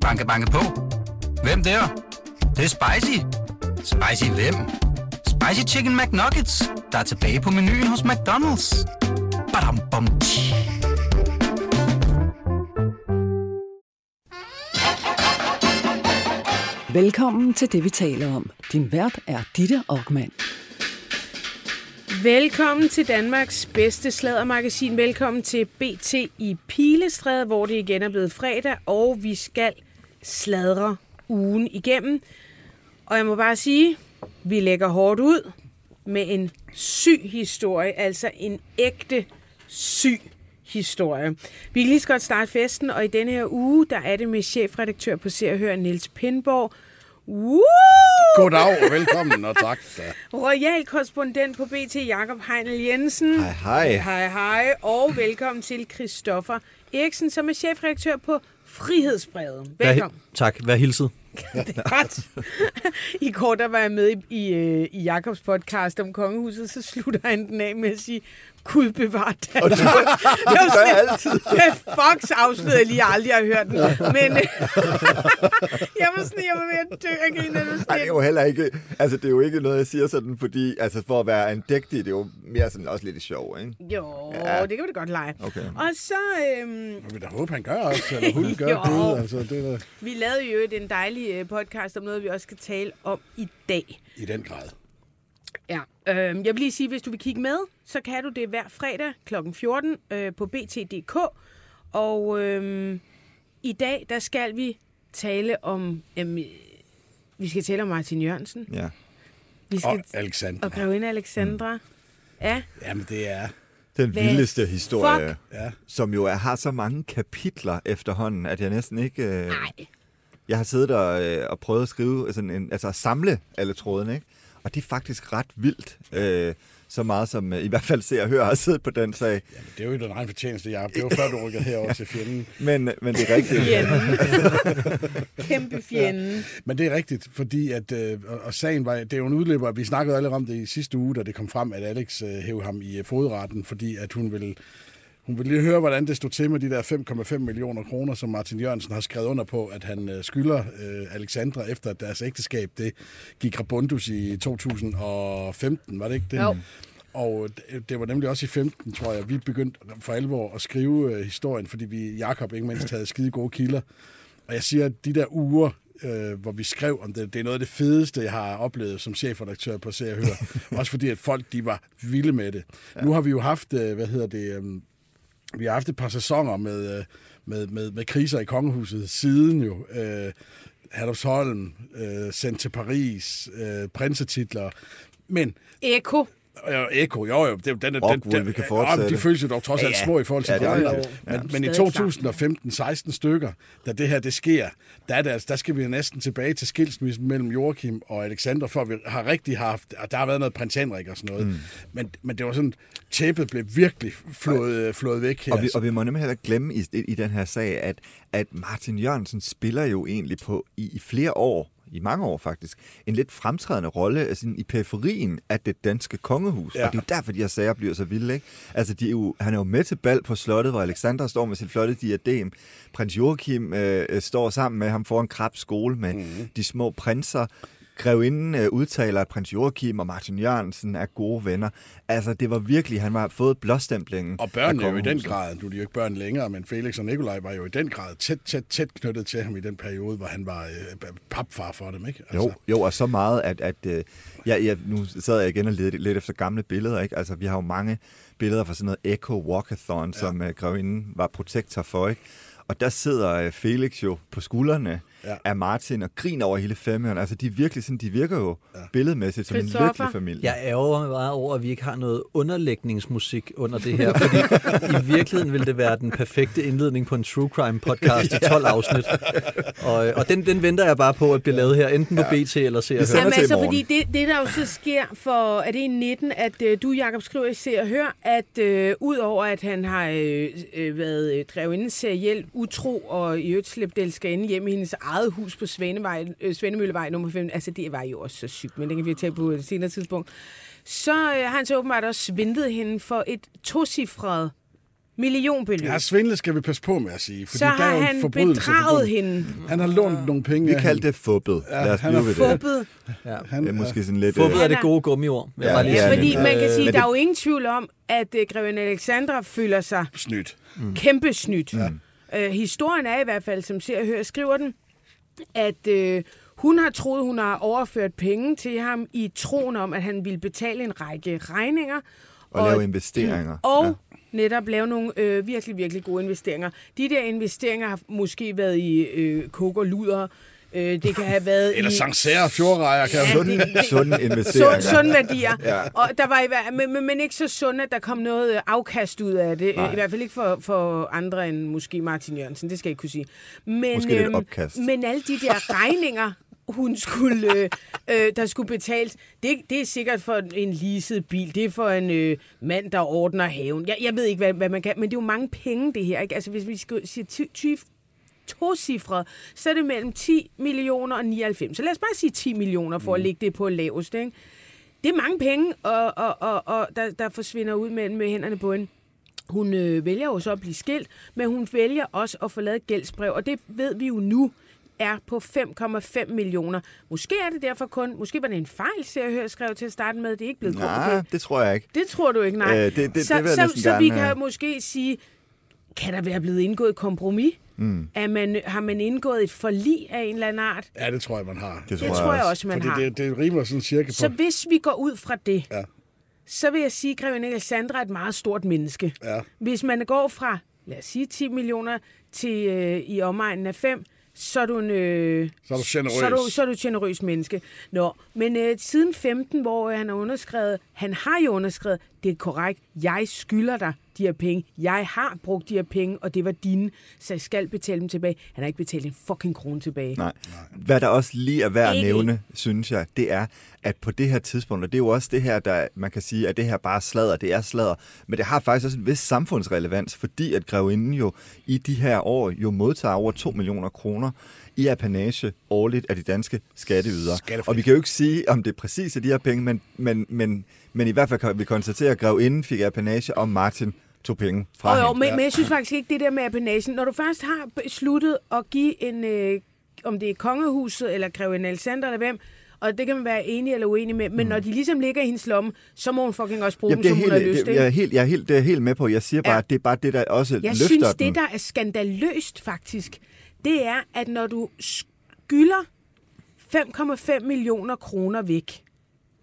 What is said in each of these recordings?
Banke, banke på. Hvem der? Det, det er spicy. Spicy hvem? Spicy Chicken McNuggets, der er tilbage på menuen hos McDonald's. Badum, bom, tji. Velkommen til det, vi taler om. Din vært er Ditte Aukmann. Velkommen til Danmarks bedste sladdermagasin. Velkommen til BT i Pilestræde, hvor det igen er blevet fredag, og vi skal sladre ugen igennem. Og jeg må bare sige, vi lægger hårdt ud med en syg historie, altså en ægte syg historie. Vi kan lige så godt starte festen, og i denne her uge, der er det med chefredaktør på Se og Hør, Niels Pindborg. Woo! Goddag og velkommen, og tak. Royal korrespondent på BT, Jakob Heinel Jensen. Hej, hej. Hej, hej. Og velkommen til Christoffer Eriksen, som er chefredaktør på Frihedsbrevet. Velkommen. Vær, tak, vær hilset. det er godt. I går der var jeg med i, i, øh, i Jakobs podcast om kongehuset, så slutter han den af med at sige, Gud bevar Danmark. Og det, det gør jeg altid. Det Fox afslører jeg lige aldrig har hørt den. Men øh, jeg var sådan, jeg var ved at dø af grin, når du Ej, det er jo heller ikke, altså det er jo ikke noget, jeg siger sådan, fordi, altså for at være en dægtig, det er jo mere sådan også lidt sjov, ikke? Jo, ja. det kan vi da godt lege. Okay. Og så... Øhm, Jeg vil da håbe, han gør også, eller hun gør Jo. det. Altså, det er vi lavede jo en dejlig øh, podcast om noget, vi også skal tale om i dag. i den grad. Ja, øh, jeg vil lige sige, hvis du vil kigge med, så kan du det hver fredag kl. 14 øh, på bt.dk. Og øh, i dag, der skal vi tale om... Øh, vi skal tale om Martin Jørgensen. Ja. Vi skal, Og Alexander. og grevinde Alexandra. Ja, Jamen, det er... Den Hvad vildeste historie, fuck? Ja. som jo er, har så mange kapitler efterhånden, at jeg næsten ikke... Øh, nej. jeg har siddet og, øh, og prøvet at skrive, sådan en, altså at samle alle trådene, ikke? Og det er faktisk ret vildt. Øh, så meget som øh, i hvert fald ser og hører har siddet på den sag. Jamen, det er jo ikke den egen fortjeneste, Jacob. Det var før, du rykkede herover til fjenden. Men, men det er rigtigt. Fjenden. Kæmpe fjenden. Men det er rigtigt, fordi at, øh, og- og sagen var, det er jo en udløber, vi snakkede alle om det i sidste uge, da det kom frem, at Alex øh, hævde ham i øh, fodretten, fordi at hun ville, hun ville lige høre, hvordan det stod til med de der 5,5 millioner kroner, som Martin Jørgensen har skrevet under på, at han øh, skylder øh, Alexandra efter deres ægteskab, det gik rabundus i 2015, var det ikke det? Jo. Og det- det var nemlig også i 15, tror jeg, vi begyndte for alvor at skrive øh, historien, fordi vi, Jakob ikke mindst, havde skide gode kilder. Og jeg siger, at de der uger, øh, hvor vi skrev om det, det er noget af det fedeste, jeg har oplevet som chefredaktør på Se og Hør. Også fordi, at folk, de var vilde med det. Ja. Nu har vi jo haft, øh, hvad hedder det, øh, vi har haft et par sæsoner med, øh, med, med, med kriser i kongehuset siden jo. Øh, Herlufsholm, øh, sendt til Paris, øh, prinsetitler. Men Eko. Ja, Eko, jo jo, det, er jo- den, Rockwool, den, den, vi kan fortsætte. men de føles jo dog trods alt Ja, små i forhold til Ja, de det andre. Men, Ja. men i Stadig 2015, 16 stykker, da det her det sker, der, er det, altså, der skal vi næsten tilbage til skilsmissen mellem Joachim og Alexander, for vi har rigtig haft, og der har været noget prins Henrik og sådan noget, mm. men, men det var sådan, tæppet blev virkelig flået, flået væk her. Og vi, og vi må nemlig heller glemme i, i den her sag, at, at Martin Jørgensen spiller jo egentlig på i, i flere år, i mange år faktisk, en lidt fremtrædende rolle altså, i periferien af det danske kongehus. Ja. Og det er jo derfor, de her sager bliver så vilde. Ikke? Altså, de er jo, han er jo med til bal på slottet, hvor Alexander står med sit flotte diadem. Prins Joachim øh, øh, står sammen med ham foran Krabs skole med mm. de små prinser. Grevinden øh, udtaler, at prins Joachim og Martin Jørgensen er gode venner. Altså, det var virkelig, han var fået blåstemplingen. Og børnene jo i den grad, nu er de jo ikke børn længere, men Felix og Nikolaj var jo i den grad tæt, tæt, tæt knyttet til ham i den periode, hvor han var øh, papfar for dem, ikke? Altså, Jo, jo, og så meget, at, at øh, ja, ja, nu sad jeg igen og ledte lidt efter gamle billeder, ikke? Altså, vi har jo mange billeder fra sådan noget Echo Walkathon, ja. som øh, grevinden var protektor for, ikke? Og der sidder øh, Felix jo på skuldrene Ja. af Martin og griner over hele familien. Altså, de, er virkelig sådan, de virker jo ja. billedmæssigt som en lykkelig familie. Jeg ærger mig meget over, at vi ikke har noget underlægningsmusik under det her, fordi i virkeligheden ville det være den perfekte indledning på en true crime podcast i 12 afsnit. Og, og den, den venter jeg bare på at blive lavet her, enten på BT eller Se og Hør. Jamen altså, fordi det, det der jo så sker for, er det i 19, at øh, du, Jakob, skriver i Se og Hør, at øh, udover at han har øh, øh, været øh, drevet seriel utro og i øvrigt slæbt elskerinde hjem i hendes eget hus på Svanevej, øh, Svanemøllevej nummer 5, altså det var jo også så sygt, men det kan vi tage på et senere tidspunkt, så øh, har han så åbenbart også svindlet hende for et tocifret Millionbeløb. Ja, svindle skal vi passe på med at sige. Fordi så der er har jo en han bedraget hende. Han har lånt nogle penge Vi hende. det fubbet. Ja, Lad os han er det. Fubbet. Ja. Han, Det er måske sådan lidt... Fubbet øh, er det gode gummiord. Ja, ja, sige. Fordi man kan øh, sige, men der er jo ingen tvivl om, at uh, Grevinde Alexandra føler sig snydt. mm. kæmpe snydt. Ja. Uh, historien er i hvert fald, som ser og hører, skriver den, at uh, hun har troet, hun har overført penge til ham i troen om, at han ville betale en række regninger. Og lave investeringer. Og Ja. ja. netop lave nogle øh, virkelig, virkelig gode investeringer. De der investeringer har måske været i øh, kok og luder. Øh, det kan have været Eller i... Sancerre fjordrejer, kan Ja, sunde. det- det- Sunde investeringer. Sund, sunde værdier. Ja. Og der var i, men, men, men ikke så sunde, at der kom noget øh, afkast ud af det. Nej. I hvert fald ikke for, for andre end måske Martin Jørgensen. Det skal jeg ikke kunne sige. Men, øhm, Måske lidt opkast. men alle de der regninger, hun skulle, øh, øh, der skulle betales, det, det er sikkert for en leaset bil. Det er for en øh, mand, der ordner haven. Jeg, jeg ved ikke, hvad, hvad man kan, men det er jo mange penge, det her. Ikke? Altså, hvis vi skal sige ty, ty, tocifret, så er det mellem 10 millioner og 99. Så lad os bare sige 10 millioner for at lægge det på lavest. Ikke? Det er mange penge, og, og, og, og der, der forsvinder ud mellem med hænderne på hende. Hun øh, vælger jo så at blive skilt, men hun vælger også at få lavet et gældsbrev, og det ved vi jo nu er på 5,5 millioner. Måske er det derfor kun, måske var det en fejl, ser jeg høre, skrev til at starte med, det er ikke blevet Nej, det tror jeg ikke. Det tror du ikke, nej. Øh, det- det- det så, jeg så, næsten så vi kan øh. måske sige, kan der være blevet indgået et kompromis? Mm. Er man, har man indgået et forlig af en eller anden art? Ja, det tror jeg, man har. Det Det tror jeg også, man Fordi har. det, det rimer sådan cirka på... Så hvis vi går ud fra det, Ja. så vil jeg sige, at Grevinde Alexandra er et meget stort menneske. Ja. Hvis man går fra, lad os sige 10 millioner til øh, i omegnen af 5, så er du en... Øh, Så er du generøs. Så er du, så er du et generøs menneske. Nå, men øh, siden 15, hvor øh, han har underskrevet, han har jo underskrevet, det er korrekt, jeg skylder dig de her penge. Jeg har brugt de her penge, og det var dine, så jeg skal betale dem tilbage. Han har ikke betalt en fucking krone tilbage. Nej. Hvad der også lige er værd at nævne, synes jeg, det er, at på det her tidspunkt, og det er jo også det her, der man kan sige, at det her bare er sladder, det er sladder, men det har faktisk også en vis samfundsrelevans, fordi at grevinden jo i de her år jo modtager over 2 millioner kroner i apanage årligt af de danske skatteydere. Og vi kan jo ikke sige, om det er præcis er de her penge, men, men, men, men i hvert fald kan vi konstatere, at grevinden fik apanage, og Martin tog penge fra Og jo, men, men jeg synes faktisk ikke, det der med apanagen. Når du først har besluttet at give en, øh, om det er kongehuset, eller grevinde Alexander, eller hvem, og det kan man være enig eller uenig med, men mm. når de ligesom ligger i hendes lomme, så må hun fucking også bruge Jamen, dem, som hun har helt, lyst til. jeg, er helt, jeg, er helt, det er jeg helt med på. Jeg siger bare, Ja. at det er bare det, der også Jeg løfter synes, den. det der er skandaløst faktisk, det er, at når du skylder 5,5 millioner kroner væk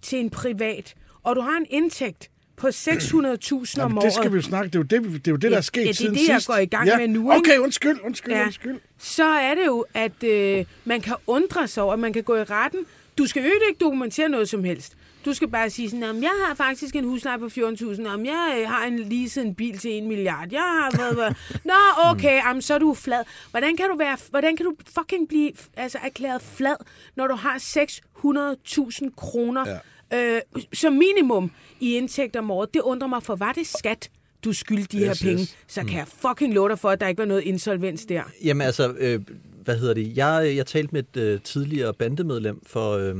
til en privat, og du har en indtægt på 600.000 om året, det skal vi jo snakke. Det er jo det, det, er jo det der Ja, er sket ja, det er siden det, jeg sidst. går i gang med nu, ikke? Okay, undskyld, undskyld, Ja. undskyld. så er det jo, at øh, man kan undre sig over, at man kan gå i retten. Du skal jo ikke dokumentere noget som helst. Du skal bare sige sådan, om jeg har faktisk en husleje på 14.000, om jeg øh, har en leaset en bil til 1 milliard, jeg har været... været. Nå, okay, jamen, så er du flad. Hvordan kan du, være, hvordan kan du fucking blive altså, erklæret flad, når du har 600.000 kroner ja. Øh, som minimum i indtægt om året? Det undrer mig, for var det skat, du skyldte de Yes, her penge, yes. så kan jeg fucking love dig for, at der ikke var noget insolvens der. Jamen altså, øh, hvad hedder det? Jeg, jeg talte med et øh, tidligere bandemedlem for, øh,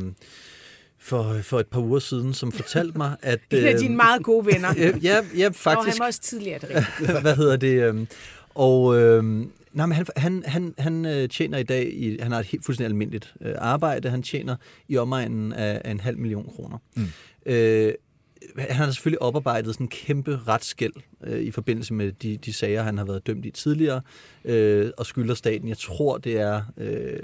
for, for et par uger siden, som fortalte mig, at... En af dine meget gode venner. Øh, ja, ja, Og faktisk. han var også tidligere, det hvad hedder det? øhm, Og øhm, nej, men han, han, han, han øh, tjener i dag, i, han har et helt fuldstændig almindeligt øh, arbejde, han tjener i omegnen af, af en halv million kroner. Mm. Øh, han har selvfølgelig oparbejdet sådan en kæmpe retsskæld øh, i forbindelse med de, de sager, han har været dømt i tidligere, øh, og skylder staten. Jeg tror, det er, øh,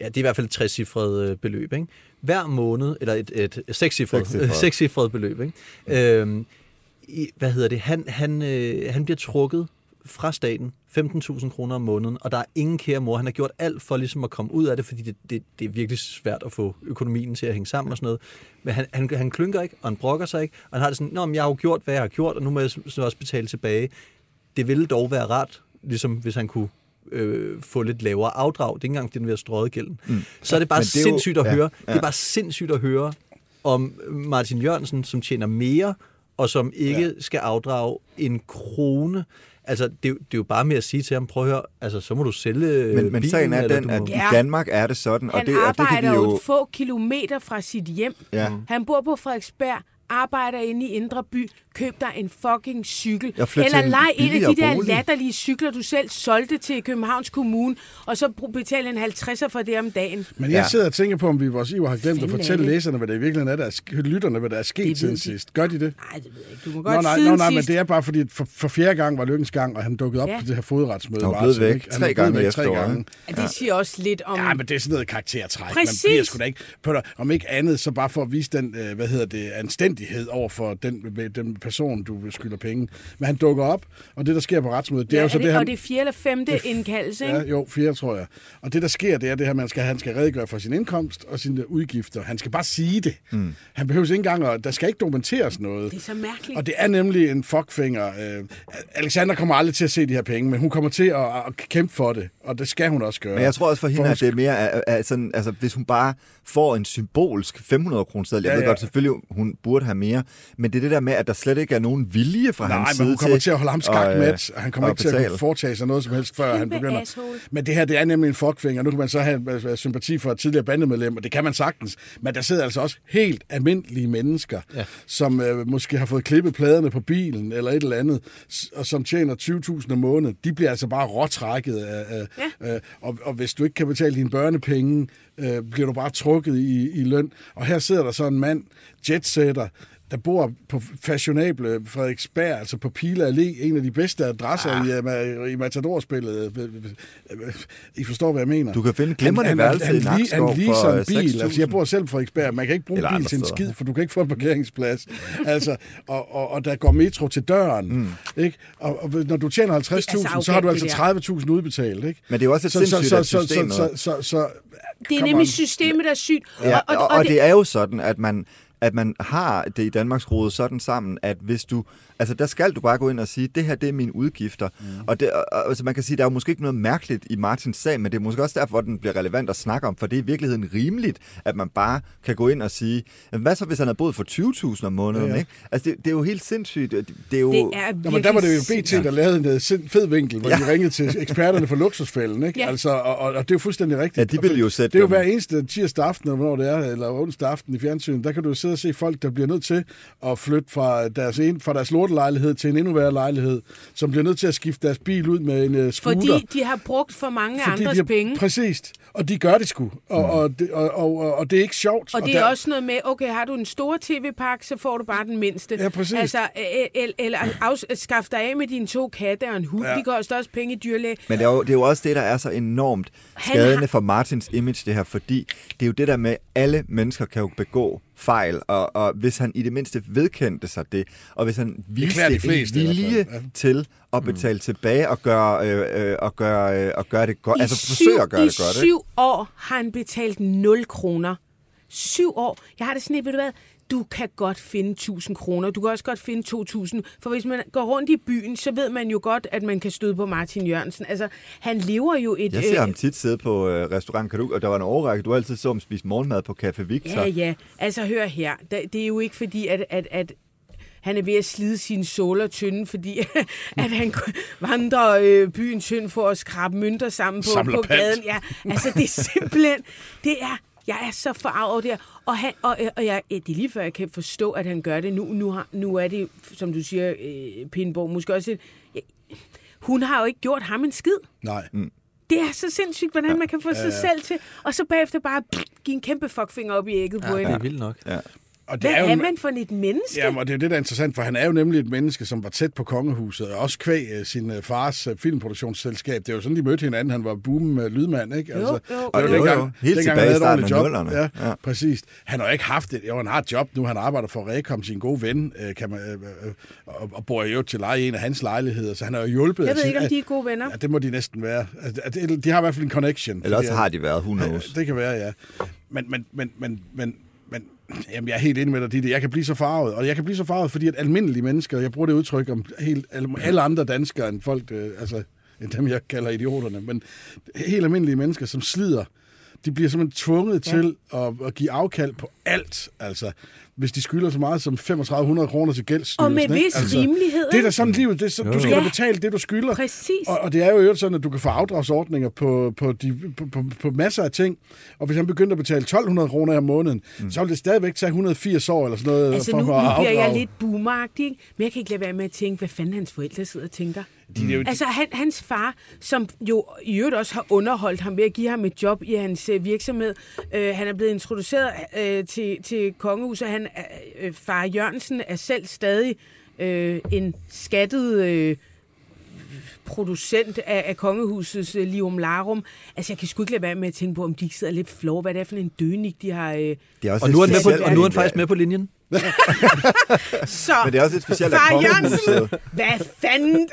ja, det er i hvert fald et trecifret øh, beløb. Ikke? Hver måned, eller et, et sekscifret, Sekscifret. sekscifret beløb. Ikke? Øh, i, hvad hedder det, han, han, øh, han bliver trukket fra staten 15.000 kroner om måneden, og der er ingen kære mor. Han har gjort alt for ligesom at komme ud af det, fordi det, det, det er virkelig svært at få økonomien til at hænge sammen og sådan noget. Men han, han, han klynker ikke, og han brokker sig ikke, og han har det sådan, Nå, men jeg har jo gjort, hvad jeg har gjort, og nu må jeg så også betale tilbage. Det ville dog være rart, ligesom hvis han kunne øh, få lidt lavere afdrag. Det er ikke engang, fordi den vil have strøget gælden. Mm. Så er det bare det er jo- sindssygt at ja, høre. ja. Det er bare sindssygt at høre om Martin Jørgensen, som tjener mere, og som ikke ja. skal afdrage en krone. Altså, det, er jo- det er jo bare med at sige til ham, prøv at høre, altså, så må du sælge Men, men bilen, sagen er den, at må... i. Danmark er det sådan, og Han det, og det kan arbejder vi jo jo... et få kilometer fra sit hjem. Ja. Han bor på Frederiksberg, arbejder inde i Indre By, køb dig en fucking cykel. Eller en leg en af de der bolig. latterlige cykler, du selv solgte til Københavns Kommune, og så betale en 50'er for det om dagen. Men jeg Ja. sidder og tænker på, om vi i vores iver har glemt at Fanden er fortælle det? læserne, hvad det i virkeligheden er, der er, lytterne, hvad der er sket siden de. sidst. Gør de det? Nej, det ved jeg ikke. Du må Nå, godt nej, siden nå, nej, men det er bare fordi, at for, for fjerde gang var Lykkens gang, og han dukkede op Ja. på det her fodretsmøde. Han var blevet væk? Han tre gange i tre gange. Ja, det siger også lidt om... Ja, men det er sådan noget karaktertræk. Præcis. Man bliver sgu da ikke, om ikke andet, så bare for at vise den, øh, hvad hedder det, anstændighed over for den, den person, du skylder penge. Men han dukker op, og det, der sker på retsmødet, det ja, er jo så det, det, han... Og det er fjerde eller femte indkaldelse, ikke? Ja, jo, fire, tror jeg. Og det, der sker, det er det her, man skal, han skal redegøre for sin indkomst og sine udgifter. Han skal bare sige det. Mm. Han behøver ikke engang, at, der skal ikke dokumenteres noget. Det er så mærkeligt. Og det er nemlig en fuckfinger. Øh, Alexander kommer aldrig til at se de her penge, men hun kommer til at, at kæmpe for det, og det skal hun også gøre. Men jeg tror også for hende, hun at det er mere, at, at sådan, altså, hvis hun bare får en symbolsk 500 kroner seddel, jeg Ja, ved ja. godt, selvfølgelig hun burde have mere, men det er det der med, at der slet ikke er nogen vilje fra Nej, hans men side hun kommer til at holde ham skak øh, med, og han kommer at ikke til at betale. kunne foretage sig noget som helst, før han begynder. asshole. Men det her, det er nemlig en fuckfinger. Nu kan man så have øh, sympati for et tidligere bandemedlem, og det kan man sagtens. Men der sidder altså også helt almindelige mennesker, ja. som øh, måske har fået klippet pladerne på bilen eller et eller andet, og som tjener 20.000 om måneden. De bliver altså bare råtrækket. Af, af, ja. øh, og, og hvis du ikke kan betale dine børnepenge, øh, bliver du bare trukket i, i løn. Og her sidder der så en mand, jetsetter, der bor på fashionable Frederiksberg, altså på Pila Allé, en af de bedste adresser ah. i, uh, i Matador-spillet. I forstår, hvad jeg mener. Du kan finde glimrende han, værelse han, han, han leaser for, en øh, bil. 6.000. Altså, jeg bor selv på Frederiksberg. Man kan ikke bruge en bil til en skid, for du kan ikke få en parkeringsplads. altså, og, og, og der går metro til døren. Mm. Ikke? Og, og når du tjener 50.000, så har du altså det 30.000 udbetalt. Ikke? Men det er jo også et Så, så, sindssygt, så, så, så, systemet... så, så, så, Det er nemlig on. systemet, der er sygt. Ja, og, og, og det er jo sådan, at man, at man har det i Danmark skruet sådan sammen, at hvis du... Altså, der skal du bare gå ind og sige, det her, det er mine udgifter. Mm. Og det, og, altså, man kan sige, der er jo måske ikke noget mærkeligt i Martins sag, men det er måske også derfor, den bliver relevant at snakke om, for det er i virkeligheden rimeligt, at man bare kan gå ind og sige, "Jamen, hvad så, hvis han havde boet for 20.000 om måneden, Ja, ikke? Altså, det, det er jo helt sindssygt. Det, det er jo... Det er Nå, men der var det jo BT, der lavede en øh, sind- fed vinkel, hvor ja. De ringede til eksperterne for luksusfælden. Ikke? Ja. Altså, og, og, og, det er jo fuldstændig rigtigt. Ja, de ville jo Og sætte Det er jo hver eneste tirsdag aften, eller hvornår det er, eller onsdag aften i fjernsynet, der kan du jo sidde og se folk, der bliver nødt til at flytte fra deres, en, fra deres lortelejlighed til en endnu værre lejlighed, som bliver nødt til at skifte deres bil ud med en uh, scooter. Fordi de har brugt for mange Fordi andres har, penge. Præcis. Og de gør det sgu. Og, og, det, og, og, og, og det er ikke sjovt. Og det er også noget med, okay, har du en stor tv-pakke, så får du bare den mindste. Ja, præcis. Altså, eller, eller afskaf dig af med dine to katte og en hund. Ja. De koster også penge i dyrlæge. Men det er, jo, det er jo også det, der er så enormt skadende har- for Martins image, det her, fordi det er jo det der med, at alle mennesker kan jo begå fejl, og, og hvis han i det mindste vedkendte sig det, og hvis han viste klæder de en fleste i hvert vilje ja. til at betale mm. tilbage og gøre, øh, øh, og gøre, øh, og gøre det godt, I altså forsøge at gøre I det godt, ikke? syv år har han betalt 0 kroner. Syv år. Jeg har det sådan, ved du hvad? Du kan godt finde 1000 kroner. Du kan også godt finde 2000. For hvis man går rundt i byen, så ved man jo godt, at man kan støde på Martin Jørgensen. Altså, han lever jo et... Jeg ser ham tit sidde på øh, restaurant Kaduk, og der var en overrække, du altid så ham spise morgenmad på Café Victor. Ja, ja. Altså, hør her. Det er jo ikke fordi, at, at, at han er ved at slide sine såler tynde, fordi at han vandrer øh, byen tynd for at skrabe mønter sammen på, Samler på pant. gaden. Ja, altså, det er simpelthen... Det er... Jeg er så forarvet over det her. Og, han, og, øh, og jeg, det er lige før, jeg kan forstå, at han gør det. Nu, nu, har, nu er det, som du siger, øh, Pindborg, måske også... Et, ja, hun har jo ikke gjort ham en skid. Nej. Det er så sindssygt, hvordan man kan få sig selv til, og så bagefter bare pff, give en kæmpe fuckfinger op i ægget på Det hende. er vildt nok. Og det Hvad er, jo, er man for et menneske? Ja, og det er jo det, der er interessant, for han er jo nemlig et menneske, som var tæt på kongehuset, og også kvæg øh, sin øh, fars øh, filmproduktionsselskab. Det er jo sådan, de mødte hinanden. Han var boom lydmand, ikke? Jo, jo. det Jo, var jo, dengang- jo. Helt dengang tilbage i starten af job. Ja, Ja. præcis. Han har jo ikke haft det. Jo, han har et job nu. Han arbejder for Rekom, sin gode ven, kan man, øh, og, og bor jo til leje i en af hans lejligheder, så han har jo hjulpet. Jeg af ved sin- ikke, om de er gode venner. Ja, det må de næsten være. Altså, det- De har i hvert fald en connection. Eller også har de været, who knows. det kan være, ja. Men, men, men, men, men, men jamen, jeg er helt enig med dig, Ditte. Jeg kan blive så farvet. Og jeg kan blive så farvet, fordi at almindelige mennesker, jeg bruger det udtryk om helt, alle, andre danskere end folk, øh, altså end dem, jeg kalder idioterne, men helt almindelige mennesker, som slider de bliver simpelthen tvunget ja. til at, at give afkald på alt, altså hvis de skylder så meget som 3500 kroner til gældsstyrelsen. Og med vis altså, rimelighed, Det er da sådan livet. Det er så, du skal jo. da betale det, du skylder. Præcis. Og, og det er jo øvrigt sådan, at du kan få afdragsordninger på, på, de, på, på, på masser af ting. Og hvis han begynder at betale 1200 kroner om måneden, mm. så vil det stadigvæk tage 180 år eller sådan noget. Altså for nu, nu bliver jeg afdrage. lidt boomeragtig, men jeg kan ikke lade være med at tænke, hvad fanden hans forældre sidder og tænker. De, jo, Altså han, hans far, som jo i øvrigt også har underholdt ham ved at give ham et job i hans øh, virksomhed. Øh, han er blevet introduceret øh, til, til kongehuset. Han, er- øh, far Jørgensen er selv stadig øh, en skattet øh, producent af, af kongehusets øh, lium larum. Altså jeg kan sgu ikke lade være med at tænke på, om de ikke sidder lidt flove. Hvad det er for en dønik, de har... Øh, Det er også Og nu er han, med på, og nu er han faktisk med på linjen. Så, Men det er også lidt specielt, at far kongehuset... Jørgensen, hvad fanden?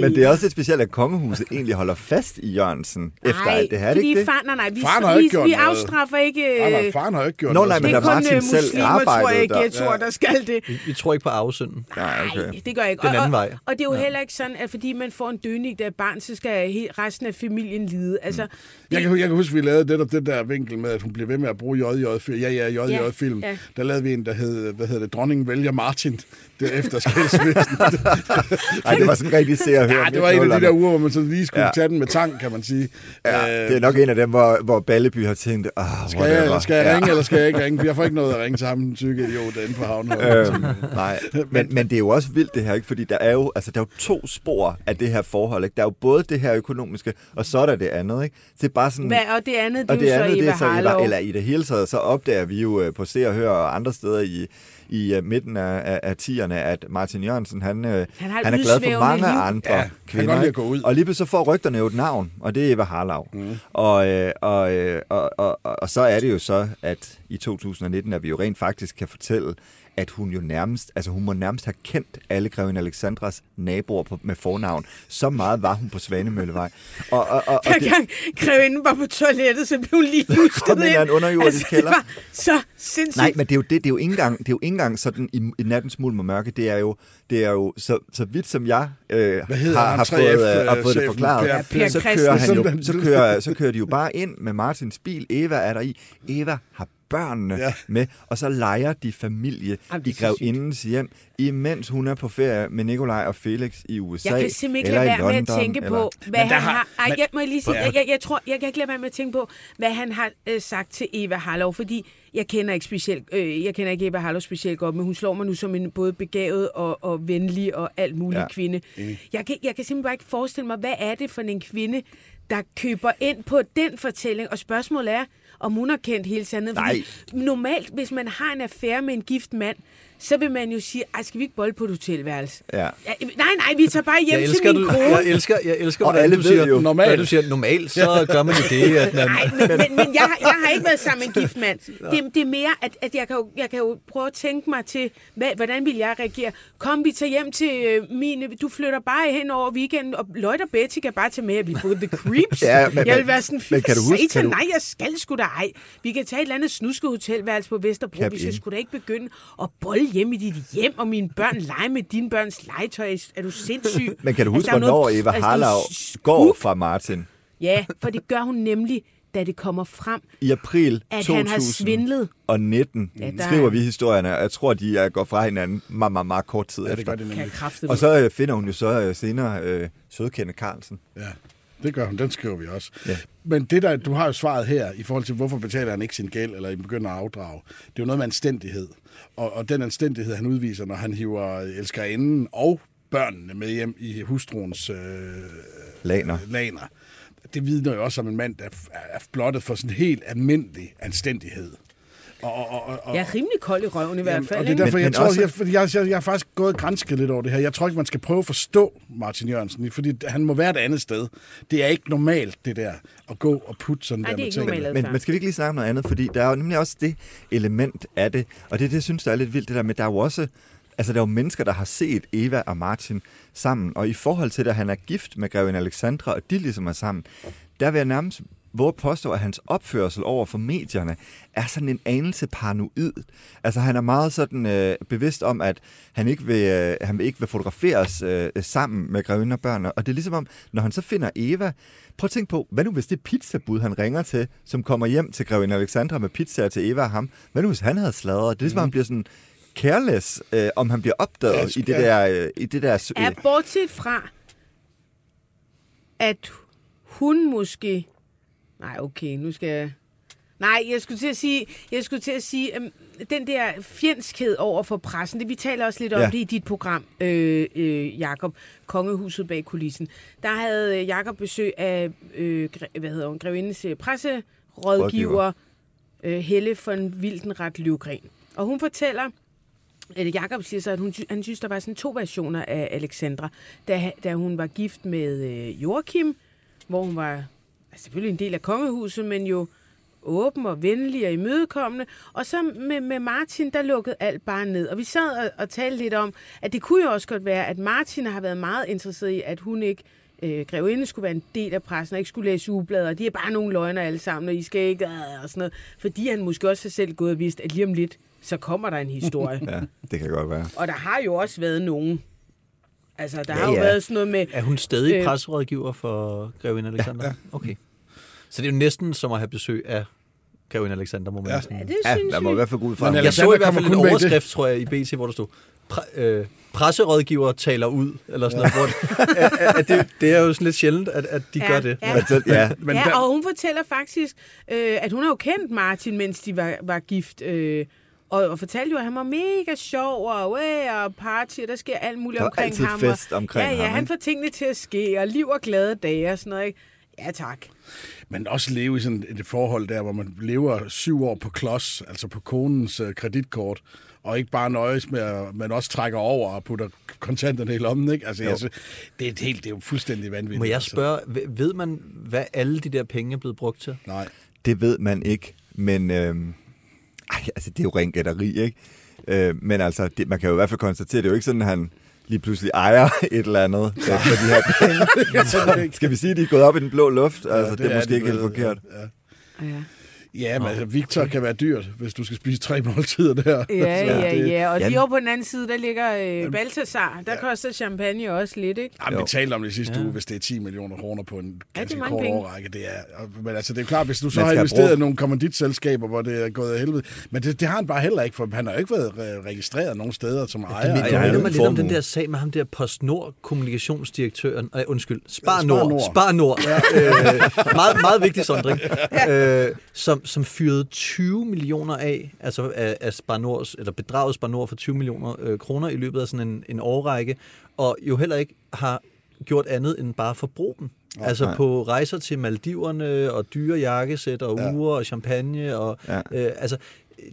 Men det er også lidt specielt, at kongehuset egentlig holder fast i Jørgensen efter Nej, alt det her, er det fordi ikke det? Far, nej, nej, vi, Faren har jo vi, ikke gjort vi noget. afstraffer ikke... nej, nej, øh, faren har jo ikke gjort Nå, noget. nej, men det er kun Martin øh, selv muslimer, tror jeg, arbejdede der. Ghettoer, der skal det. Vi, vi tror ikke på afsynden. Nej, okay. Det gør jeg ikke. Den anden og, vej. Og, og det er jo ja. heller ikke sådan, at fordi man får en døning, der er barn, så skal resten af familien lide. Altså, Mm. det, Jeg kan, jeg kan huske, vi lavede netop den der vinkel med, at hun blev ved med at bruge JJ-film. Ja, ja, JJ-film. Ja, ja. Der lavede vi en, der hed, hvad hedder det, Dronningen vælger Martin, det efter skilsmissen. Ej, det var sådan rigtig se og høre. ja, det var en af de der uger, hvor man så lige skulle Ja. ja. tage den med tang, kan man sige. Ja, Øh, det er nok en af dem, hvor, hvor Balleby har tænkt, ah, Skal jeg, eller skal jeg ringe, eller skal jeg ikke ringe? Jeg får ikke noget at ringe til ham, den tykke idiot, inde på havnen. Øhm, nej, men, men det er jo også vildt det her, ikke? fordi der er jo, altså, der er jo to spor af det her forhold. Ikke? Der er jo både det her økonomiske, og så er der det andet. Ikke? Så det er bare sådan, hvad, og det andet, det og er det jo så andet, det er så Eva, eller i det hele taget, så opdager vi jo øh, på Se og Hør og andre steder i, i uh, midten af, af, af tierne, at Martin Jørgensen, han, uh, Han han, han er glad for mange liv. andre Ja, han kan kvinder. godt lide ikke? at gå ud. Og lige pludselig så får rygterne jo et navn, og det er Eva Harlav. Mm. Og, øh, og, øh, og, og, og, og så er det jo så, at i 2019, at vi jo rent faktisk kan fortælle, at hun jo nærmest, altså hun må nærmest have kendt alle grevinde Alexandras naboer på, med fornavn. Så meget var hun på Svanemøllevej. Og, og, og, og Hver gang grevinden var på toilettet, så blev hun lige lusket Kom ind en underjordisk det kælder. var så sindssygt. Nej, men det er jo, det, det er jo ikke engang, det er jo ikke engang sådan i, i nattens mulm og mørke. Det er jo, det er jo så, så vidt som jeg øh, har, har, 3F, fået, øh, har fået det forklaret, Per- Per så, kører han jo, så, kører, så kører de jo bare ind med Martins bil. Eva er der i. Eva har børnene ja. Med, og så leger de familie Jamen, i grevindens hjem, imens hun er på ferie med Nikolaj og Felix i USA. Jeg kan simpelthen ikke lade være med at London, tænke eller... på, hvad Men han har- har... Ej, men- jeg må lige sige, Ja. jeg, jeg, jeg, tror, jeg kan ikke lade være med at tænke på, hvad han har øh, sagt til Eva Harlov, fordi jeg kender ikke specielt, øh, jeg kender ikke Eva Harlov specielt godt, men hun slår mig nu som en både begavet og, og venlig og alt muligt Ja. kvinde. Jeg kan, jeg kan simpelthen bare ikke forestille mig, hvad er det for en kvinde, der køber ind på den fortælling, og spørgsmålet er, om hun har kendt hele sandheden. Nej. Fordi normalt, hvis man har en affære med en gift mand, så vil man jo sige, ej, skal vi ikke bolle på et hotelværelse? Ja. Ja, nej, nej, vi tager bare hjem Jeg til elsker, min du, kone. jeg elsker, jeg elsker Og alle du siger, jo. Normalt. Når du siger normalt, så gør man jo det, at man... Nej, men, men, men jeg, har- jeg har ikke været sammen med en gift mand. Det, det er mere, at, at jeg, kan jo, jeg kan jo prøve at tænke mig til, hvad, hvordan vil jeg reagere? Kom, vi tager hjem til øh, mine... Du flytter bare hen over weekenden, og Lloyd og Betty kan bare tage med, at vi får the creeps. Ja, men- jeg vil være sådan, men kan du huske- satan, kan du- nej, jeg skal sgu da ej. Vi kan tage et eller andet snuskehotelværelse på Vesterbro. Vi skal sgu da ikke begynde at bolle hjem i dit hjem, og mine børn lege med dine børns legetøj. Er du sindssyg? Men kan du Altså, huske, er hvornår noget- Eva altså, scoop. går fra Martin? Ja, for det gør hun nemlig, da det kommer frem, I april at han har svindlet. 2019 Ja, ja, der skriver er- vi historierne, og jeg tror, de er gået fra hinanden meget, meget, meget kort tid Ja, det efter. gør det nemlig. Og så øh, finder hun jo så øh, senere øh, sødkende Carlsen. Ja, det gør hun. Den skriver vi også. Ja. Men det der, du har jo svaret her, i forhold til, hvorfor betaler han ikke sin gæld, eller I begynder at afdrage. Det er jo noget med anstændighed. Og, og den anstændighed, han udviser, når han hiver elskerinden og børnene med hjem i hustruens øh, Laner. laner. Det vidner jo også om en mand, der er blottet for sådan helt almindelig anstændighed. Og, og, og, og, Jeg er rimelig kold i røven i hvert fald. og det er derfor, Men- jeg men tror, også- jeg, fordi jeg, jeg, jeg har faktisk gået og grænsket lidt over det her. Jeg tror ikke, man skal prøve at forstå Martin Jørgensen, fordi han må være et andet sted. Det er ikke normalt, det der, at gå og putte sådan Nej, der det er med ikke normalt. Men, adfærd. men skal vi ikke lige snakke om noget andet? Fordi der er jo nemlig også det element af det, og det er det, jeg synes, der er lidt vildt, det der med, der er jo også, altså der er jo mennesker, der har set Eva og Martin sammen, og i forhold til, at han er gift med grevinde Alexandra, og de ligesom er sammen, der vil jeg nærmest våge at påstå, at hans opførsel over for medierne er sådan en anelse paranoid. Altså han er meget sådan øh, bevidst om, at han ikke vil, øh, han ikke vil fotograferes øh, sammen med grevinden og børnene. Og det er ligesom om, når han så finder Eva, prøv at tænke på, hvad nu hvis det pizzabud, han ringer til, som kommer hjem til grevinde Alexandra med pizzaer til Eva og ham, hvad nu hvis han havde sladret? Det er ligesom, mm. han bliver sådan careless, øh, om han bliver opdaget i det der... Øh, i det der Ja, bortset fra, at hun måske... Nej, okay, nu skal jeg... Nej, jeg skulle til at sige, jeg skulle til at sige øhm, den der fjendskhed over for pressen, det vi taler også lidt om Ja. det i dit program, øh, øh, Jakob, Kongehuset bag kulissen. Der havde øh, Jakob besøg af, øh, hvad hedder hun, Grevindes øh, presserådgiver, Rådgiver. øh, Helle von Wildenrat Løvgren. Og hun fortæller, eller Jakob siger så, at hun, han synes, der var sådan to versioner af Alexandra. Da, da hun var gift med øh, Joachim, hvor hun var selvfølgelig en del af kongehuset, men jo åben og venlig og imødekommende. Og så med, med Martin, der lukkede alt bare ned. Og vi sad og, og talte lidt om, at det kunne jo også godt være, at Martin har været meget interesseret i, at hun ikke øh, grevinde skulle være en del af pressen, og ikke skulle læse ugeblader, og de er bare nogle løgner alle sammen, og I skal ikke, øh, og sådan noget. Fordi han måske også selv gået og vidst, at lige om lidt, så kommer der en historie. Ja, det kan godt være. Og der har jo også været nogen. Altså, der Ja, har jo ja. været sådan noget med... Er hun stadig øh, presserådgiver for Grevinde Alexander? Ja, ja. Okay. Så det er jo næsten som at have besøg af Grevinde Alexander, må man Ja. ja. sige. Ja, det Ja, synes der må i hvert fald gå ud fra. Men Men Jeg så i hvert fald en overskrift, tror jeg, i BT, hvor der stod, pre- øh, presserådgiver taler ud, eller sådan noget. Hvor, at, at, det, det er jo sådan lidt sjældent, at, at de Ja, gør det. ja. Altså, ja, Men ja, og hun fortæller faktisk, øh, at hun har jo kendt Martin, mens de var, var gift. Øh, og, og fortalte jo, at han var mega sjov, og, øh, og party, og der sker alt muligt Der omkring altid ham. fest og, omkring ja, ja, ham, han ikke? får tingene til at ske, og liv og glade dage og sådan noget. Ikke? Ja, tak. Men også leve i sådan et forhold der, hvor man lever syv år på klods, altså på konens uh, kreditkort, og ikke bare nøjes med, at man også trækker over og putter kontanterne i lommen, ikke? Altså, altså det, er et helt, det er jo fuldstændig vanvittigt. Må jeg altså. spørge, ved- ved man, hvad alle de der penge er blevet brugt til? Nej. det ved man ikke, men øhm, ej, altså, det er jo ren gætteri, ikke? Øh, men altså, det, man kan jo i hvert fald konstatere, det er jo ikke sådan, at han lige pludselig ejer et eller andet øh, for de her penge. Skal vi sige, at de er gået op i den blå luft? Altså, det, det er måske de ikke helt forkert. Ja. Ja. Ja, men altså, Victor kan være dyrt, hvis du skal spise tre måltider der. Ja, ja, det- ja. Og Ja. lige over på den anden side, der ligger øh, Balthasar. Der koster champagne også lidt, ikke? Jamen, vi talte om det sidste Ja. uge, hvis det er 10 millioner kroner på en det er ganske mange kort penge. overrække. Det er, og- men altså, det er klart, hvis du så har investeret i nogle kommanditselskaber, hvor det er gået af helvede. Men det, det har han bare heller ikke, for han har jo ikke været re- registreret nogen steder som ejer. Det, Ej, det minder en mig lidt om den der sag med ham der PostNord kommunikationsdirektøren. Øh, undskyld, Spar Spar Nord. Nord. Spar Nord. Ja. Øh, meget, meget vigtig sondring. Øh, som, som fyrede 20 millioner af, altså af, af Spar Nords, eller bedraget Spar Nord for 20 millioner øh, kroner i løbet af sådan en, en årrække, og jo heller ikke har gjort andet end bare forbruge dem. Altså nej. på rejser til Maldiverne og dyre jakkesæt og Ja. uger og champagne og Ja. øh, altså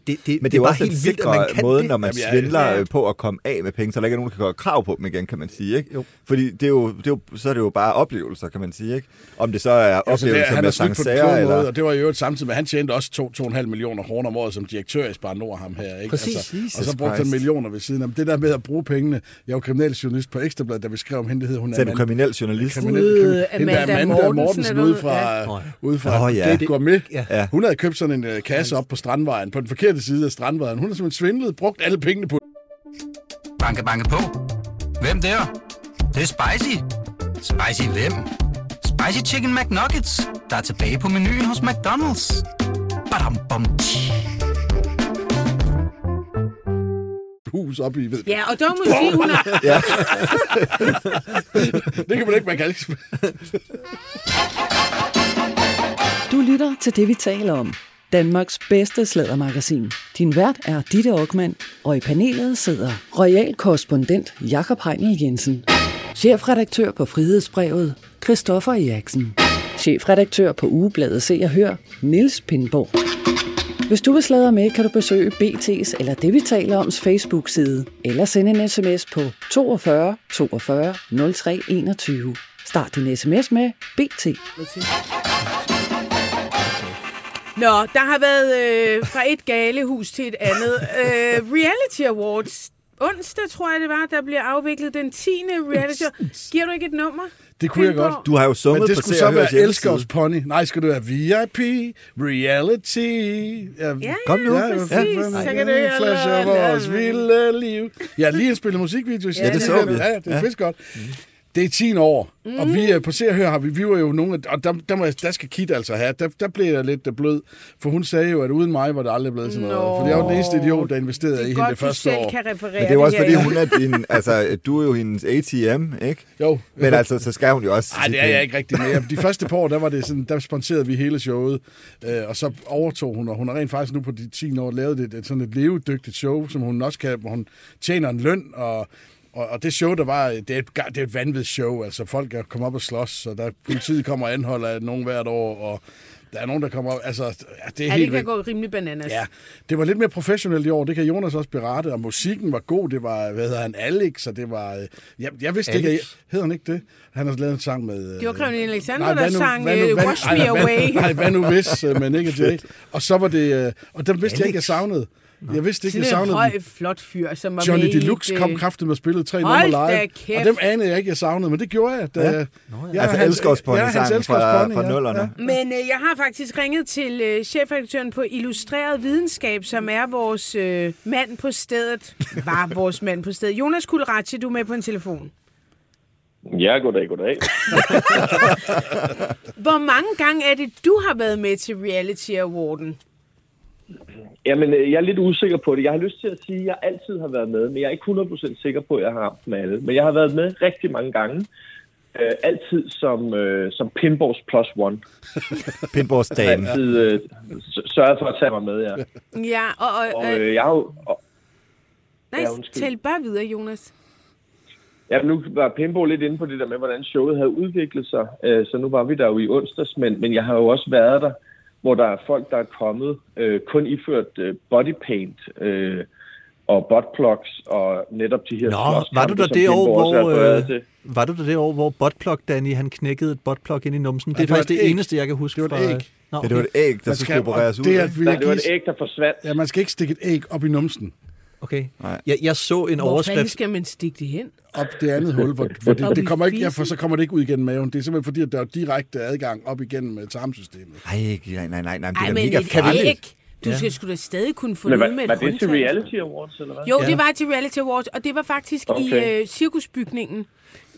det, det, Men det er jo bare helt vildt, at man kan måde, det. når man Jamen, svindler ja. øh, på at komme af med penge, så der ikke er nogen, der kan gøre krav på dem igen, kan man sige. Ikke? Jo. Fordi det er jo, det er jo, så er det jo bare oplevelser, kan man sige. Ikke? Om det så er Altså, det, oplevelser han med Sancerre, klog måde, eller... og det var jo øvrigt samtidig med, han tjente også 2-2,5 millioner kroner om året som direktør i Spar Nord, ham her. Ikke? Præcis. Altså, Jesus og så brugte han millioner ved siden af. Det der med at bruge pengene, jeg var kriminel journalist på Ekstrabladet, da vi skrev om hende, det hed hun Så er du Amanda- kriminel journalist. kriminel, kriminel, hende der Amanda Amanda Mortensen, Mortensen eller ude fra, Ja. ude fra Nå, ja. Gate Gourmet. Ja. Ja. Hun havde købt sådan en uh, kasse op på Strandvejen, på den forkerte side af Strandvejen. Hun har simpelthen svindlet, brugt alle pengene på Banke, banke på. Hvem der? Det, det er spicy. Spicy hvem? Spicy Chicken McNuggets, der er tilbage på menuen hos McDonald's. Badum, bom, hus op i. Ved. Ja, og der må jeg sige, hun er... Det kan man ikke, man kan ikke. Du lytter til det, vi taler om. Danmarks bedste slædermagasin. Din vært er Ditte Aukmann, og i panelet sidder royal korrespondent Jakob Heinel Jensen. Chefredaktør på Frihedsbrevet, Christoffer Eriksen. Chefredaktør på Ugebladet Se og Hør, Niels Pindborg. Hvis du vil sladre med, kan du besøge BT's eller det, vi taler oms Facebook-side, eller sende en sms på 42 42 03 21. Start din sms med BT. Nå, der har været øh, fra et galehus til et andet. Øh, reality Awards. Onsdag, tror jeg det var, der bliver afviklet den 10. reality. Giver du ikke et nummer? Det kunne jeg godt. Du har jo Men sunget det på skulle så være. Elskers Pony. Nej, skal det være VIP, reality. Ja, Ja, Kom nu. ja, Ja, præcis. Ja, Så kan det Flash af vores vilde liv. Ja, lige en spillet musikvideo. Ja, det så vi. Ja, det er ja. godt. Det er 10 år, mm. og vi er på Se og Hør har vi, vi var jo nogle af, og der, der, må, der skal Kit altså have, der, der blev jeg lidt blød, for hun sagde jo, at uden mig var det aldrig blevet sådan noget, Nå. for jeg var den eneste idiot, der investerede Det i hende det første selv år. kan referere Men det er jo også, det fordi hun er din, altså, du er jo hendes ATM, ikke? Jo. Men altså, så skal hun jo også... Nej, det er jeg ikke rigtig mere. De første par år, der var det sådan, der sponserede vi hele showet, øh, og så overtog hun, og hun har rent faktisk nu på de 10 år lavet et, et sådan et levedygtigt show, som hun også kan, hvor hun tjener en løn, og og, og det show, der var, det er et, det er et vanvittigt show. Altså, folk er kommet op og slås, så der politiet kommer og anholder af nogen hvert år, og der er nogen, der kommer op. Altså, ja, det er Ja, det helt kan vildt. gå rimelig bananas. Ja, det var lidt mere professionelt i år, det kan Jonas også berette, og musikken var god, det var, hvad hedder han, Alex, og det var, øh, jeg, jeg vidste ikke, Alex? at- hedder han ikke det? Han har lavet en sang med... øh, Det var Caroline Alexander, Nej, der hvad nu- sang hvad nu- øh, hvad- Wash Me Away. Nej, hvad nu hvis, men ikke Jay. Og så var det, og den vidste jeg ikke, jeg savnede. Jeg vidste ikke, jeg savnede høj, den. flot fyr, som var Johnny med Deluxe et, kom kraftigt med og spillede tre da live. kæft. Og dem anede jeg ikke, jeg savnede, men det gjorde jeg. Da, ja. ja. Ja, Altså han- Elskers-pony ja, Elskers fra- fra nullerne. Ja. Men øh, jeg har faktisk ringet til øh, chefredaktøren på Illustreret Videnskab, som er vores øh, mand på stedet. Var vores mand på stedet. Jonas Kulratje, du er med på en telefon. Ja, goddag, goddag. Hvor mange gange er det, du har været med til Reality Awarden? Jamen, øh, jeg er lidt usikker på det. Jeg har lyst til at sige, at jeg altid har været med, men jeg er ikke 100% sikker på, at jeg har ramt med alle. Men jeg har været med rigtig mange gange. Øh, altid som, øh, som Pinballs plus one. Pinballs dame. altid øh, sørget for at tage mig med, ja. Ja, og, og, Og øh, øh, jeg har jo... Og, nej, ja, tæl bare videre, Jonas. ja, nu var Pinball lidt inde på det der med, hvordan showet havde udviklet sig. Øh, så nu var vi der jo i onsdags, men, men jeg har jo også været der, hvor der er folk, der er kommet øh, kun iført øh, body paint øh, og buttplugs og netop de her Nå, var du der det år, hvor, øh, var du der det år, hvor Buttplug Danny, han knækkede et buttplug ind i numsen? Det er det var faktisk et det æg. eneste, jeg kan huske Det var et fra... æg. Nå, Ja, det var et æg, der skulle opereres ud. det er, Nej, det var et æg, der forsvandt. Ja, man skal ikke stikke et æg op i numsen. Okay. Nej. Jeg, jeg så en Hvor overskrift. skal man stikke det hen? op det andet hul, hvor, hvor det, det kommer ikke, ja, for så kommer det ikke ud igennem maven. Det er simpelthen fordi, at der er direkte adgang op igennem øh, tarmsystemet. Ej, nej, nej, nej, nej, det Ej, er men mega et farligt. æg. Du Ja. skal sgu da stadig kunne få Men det ud var, med et var det til. Reality Awards, eller hvad? Jo, Ja. det var til Reality Awards, og det var faktisk okay. i øh, cirkusbygningen.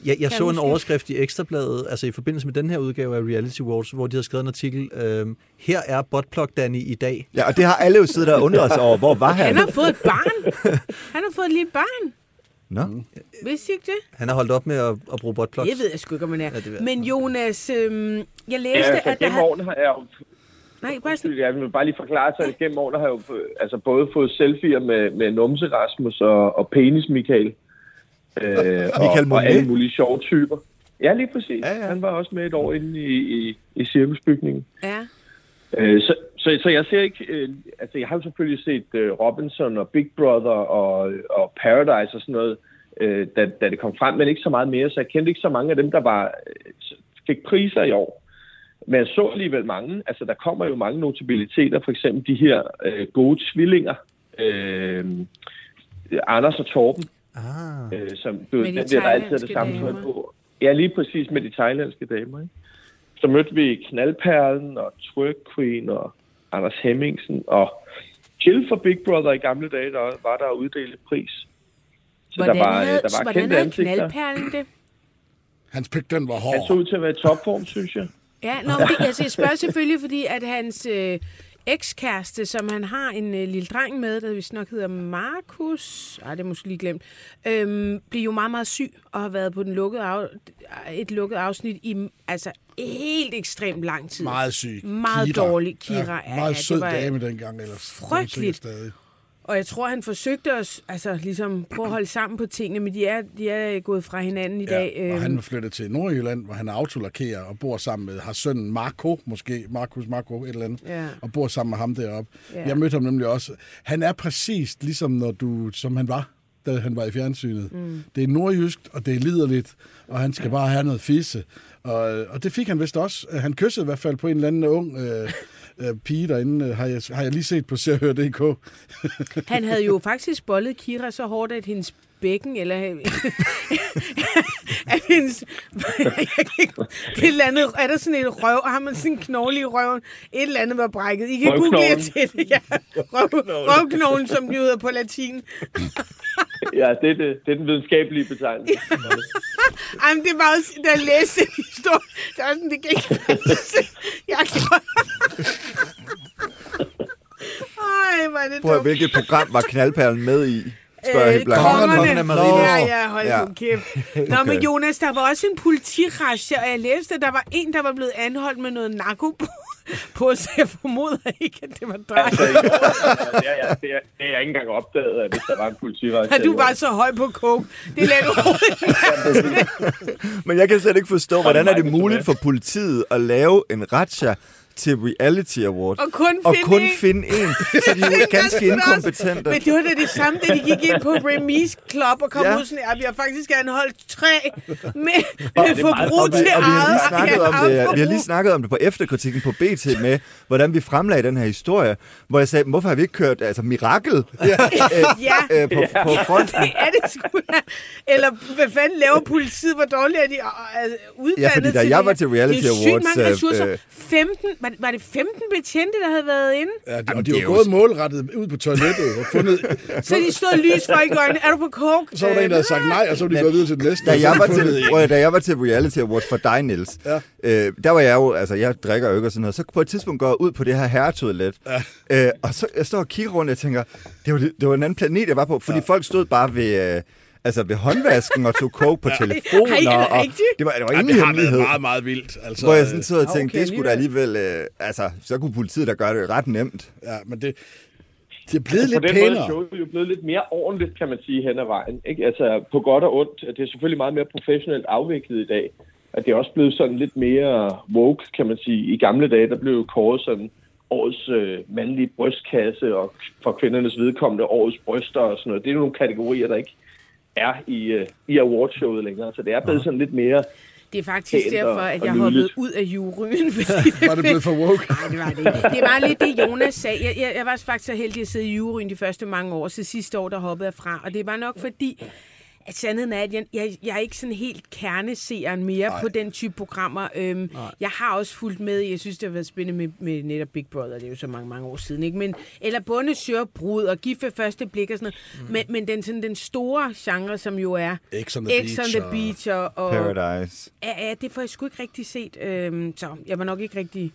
Jeg, jeg Kan så en overskrift i Ekstrabladet, altså i forbindelse med den her udgave af Reality Wars, hvor de havde skrevet en artikel, øhm, her er Buttplug Danny i dag. Ja, og det har alle jo siddet der og undret sig over. Hvor var han? Han har fået et barn. Han har fået et lille barn. Nå? Vidste I ikke det? Han har holdt op med at, at bruge buttplugs. Det ved jeg sgu ikke, om man er. Ja, ved jeg. Men Jonas, øhm, jeg Ja, læste, altså, at der har... har jeg jo... Nej, bare sådan... Jeg vil bare lige forklare sig, at gennem årene har jeg jo øh, altså, både fået selfies med, med Numse Rasmus og, og Penis Michael. Øh, og, og alle mulige sjove typer. Ja, lige præcis. Ja, Ja, ja. ja. Han var også med et år inde i, i, i cirkusbygningen. Ja. Øh, så, så, så jeg ser ikke... Øh, altså, jeg har jo selvfølgelig set øh, Robinson og Big Brother og, og Paradise og sådan noget, øh, da, da det kom frem, men ikke så meget mere. Så jeg kendte ikke så mange af dem, der var øh, fik priser i år. Men jeg så alligevel mange. Altså, der kommer jo mange notabiliteter. For eksempel de her øh, gode tvillinger. Øh, Anders og Torben. Ah. Øh, som, du, Med de der, der altid er det thailandske samme tøj damer. på. Ja, lige præcis med de thailandske damer. Ikke? Så mødte vi Knaldperlen og Twerk Queen og Anders Hemmingsen og Jill fra Big Brother i gamle dage, der var der uddelt pris. Så Hvordan der var, havde, der var hvordan kendte havde ansigter. knaldperlen det? Hans pik, den var Han hård. så ud til at være i topform, synes jeg. Ja, nå, men det, altså, jeg spørger selvfølgelig, fordi at hans øh, ekskæreste, som han har en øh, lille dreng med, der vist nok hedder Markus, ej, det er måske lige glemt, øhm, bliver jo meget, meget syg og har været på den lukkede af, et lukket afsnit i altså helt ekstremt lang tid. Meget syg. Meget Kira. dårlig. Kira, ja, Ja, ja, meget det sød var dame dengang. Ellers. frygteligt. Stadig. Og jeg tror, han forsøgte os, altså ligesom prøve at holde sammen på tingene, men de er, de er gået fra hinanden i dag. Ja, og øhm. han er flyttet til Nordjylland, hvor han er autolakkerer og bor sammen med, har sønnen Marco, måske, Markus Marco, et eller andet, Ja. og bor sammen med ham deroppe. Ja. Jeg mødte ham nemlig også. Han er præcis ligesom når du, som han var, da han var i fjernsynet. Mm. Det er nordjysk, og det er liderligt, og han skal bare have noget fisse. Og, og det fik han vist også. Han kyssede i hvert fald på en eller anden ung øh, øh, pige derinde, øh, har jeg, har jeg lige set på serhør.dk. Han havde jo faktisk bollet Kira så hårdt, at hendes bækken, eller er hendes, jeg kan ikke, et eller andet, er der sådan et røv, har man sådan en knogle i røven, et eller andet var brækket. I kan google jer til det, ja. Røv, røvknoglen, som den hedder på latin. Ja, det er, det, det er den videnskabelige betegnelse. Jamen, det var også, da jeg læste en historie, det var sådan, det kan ikke passe. Jeg kan... Ej, hvor er det Prøv at, dumt. hvilket program var knaldperlen med i? Spørger helt blankt. kongerne. Marino. Ja, ja, hold Ja. ja. nu kæft. Nå, men Jonas, der var også en politirasje, og jeg læste, at der var en, der var blevet anholdt med noget narko på, så jeg formoder ikke, at det var dig. Altså, er, jeg, det, er, det er jeg ikke engang opdaget, at hvis der var en politivagt. Er du bare så høj på coke? Det lader du. Men jeg kan slet ikke forstå, hvordan er det muligt for politiet at lave en ratcha til Reality Award? Og kun og finde kun en. finde en. Så de er ganske inkompetente. Men det var da det samme, da de gik ind på Remise Club og kom Ja. ja. ud sådan, at vi har faktisk anholdt tre med, med forbrug til Og vi har eget. lige snakket ja, om eget det, vi har lige snakket om det på efterkritikken på BT med, hvordan vi fremlagde den her historie, hvor jeg sagde, hvorfor har vi ikke kørt altså, mirakel ja. Ja, øh, på, på fronten? det er det sgu da. Eller hvad fanden laver politiet? Hvor dårligt er de altså, uddannet Ja, fordi da jeg var til Reality det er sygt Awards, mange øh, ressourcer. øh, 15, var, det, var det 15 betjente, der havde været inde? Ja, de, Jamen, og de det var jo gået s- målrettet ud på toilettet og fundet... Så de stod lys for i øjnene. Er du på coke? Så var der en, der havde sagt nej, og så var de gået videre til den næste. Da jeg, var til, prøv, da jeg var til Reality Awards for dig, Niels, Ja. øh, der var jeg jo, altså jeg drikker jo ikke og sådan noget, så på et tidspunkt går jeg ud på det her herretoilet, ja. øh, og så jeg står og kigger rundt, og jeg tænker, det var, det var en anden planet, jeg var på, fordi ja. folk stod bare ved... Øh, Altså ved håndvasken og tog coke på telefoner. Ej, er det og det var, det var Ja, ingen det har været meget, meget vildt. Altså, Hvor jeg sådan sidder og tænkte, okay, det skulle da alligevel... Øh, altså, så kunne politiet da gøre det ret nemt. Ja, men det, det er blevet på lidt den måde er pænere. showet jo blevet lidt mere ordentligt, kan man sige, hen ad vejen. Ikke? Altså, på godt og ondt. Det er selvfølgelig meget mere professionelt afviklet i dag. At det er også blevet sådan lidt mere woke, kan man sige. I gamle dage, der blev jo kåret sådan årets øh, mandlige brystkasse, og for kvindernes vedkommende årets bryster og sådan noget. Det er jo nogle kategorier, der ikke er i, øh, i awardshowet længere. Så det er blevet sådan lidt mere... Det er faktisk derfor, at jeg hoppede ud af juryen. Fordi det Var det blevet for woke? Nej, det var det ikke. Det var lidt det, Jonas sagde. Jeg, jeg, jeg var faktisk så heldig at sidde i juryen de første mange år, så sidste år, der hoppede jeg fra. Og det var nok fordi, sandheden er, at jeg, jeg, jeg er ikke sådan helt kerneseeren mere Nej. på den type programmer. Øhm, jeg har også fulgt med, jeg synes, det har været spændende med, med netop Big Brother, det er jo så mange, mange år siden, ikke? Men, eller Bunde Brud og Gift ved første blik og sådan noget. Mm. Men, men den, sådan, den store genre, som jo er X on the X on Beach the og- Beach og, og Paradise. Ja, ja, det får jeg sgu ikke rigtig set. Øhm, så jeg var nok ikke rigtig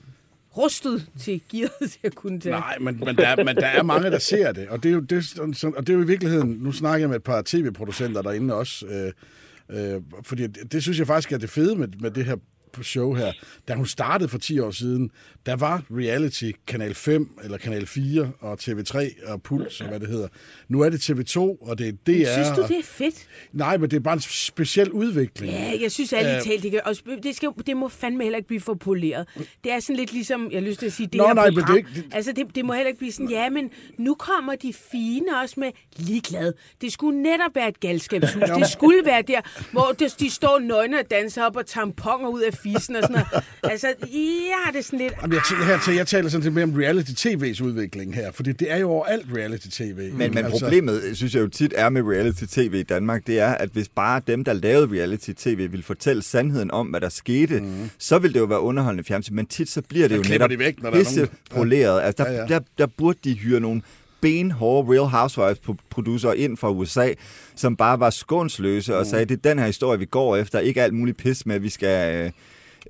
rustet til gearet til at kunne tage. Nej, men, men, der, men der er mange, der ser det. Og det er jo, det, og det er jo i virkeligheden... Nu snakker jeg med et par tv-producenter derinde også. Øh, øh, fordi det, det synes jeg faktisk er det fede med, med det her show her. Da hun startede for 10 år siden, der var reality Kanal 5 eller Kanal 4 og TV3 og Puls og hvad det hedder. Nu er det TV2, og det er DR. Synes du, det er fedt? Nej, men det er bare en speciel udvikling. Ja, jeg synes ærligt Øh. talt, det, kan, også, det, skal, det må fandme heller ikke blive for poleret. Det er sådan lidt ligesom, jeg har lyst til at sige, det Nå, her nej, men program. det er ikke- det- Altså, det, det må heller ikke blive sådan, ja, men nu kommer de fine også med ligeglad. Det skulle netop være et galskabshus. Det skulle være der, hvor de står nøgne og danser op og tamponer ud af fisen og sådan noget. Altså, ja, det er sådan lidt... Jamen, jeg, t- her, til, jeg taler sådan lidt mere om reality-tv's udvikling her, fordi det er jo overalt reality-tv. Men, men problemet, synes jeg jo tit er med reality-tv i Danmark, det er, at hvis bare dem, der lavede reality-tv, vil fortælle sandheden om, hvad der skete, mm. så vil det jo være underholdende fjernsyn. Men tit så bliver det jo netop de væk, når der er pisse nogen- poleret. Altså, der, Ja, ja, ja. ja. Der, der burde de hyre nogle benhårde Real Housewives-producer ind fra USA, som bare var skånsløse og sagde, det er den her historie, vi går efter, ikke alt muligt pis med, at vi skal øh,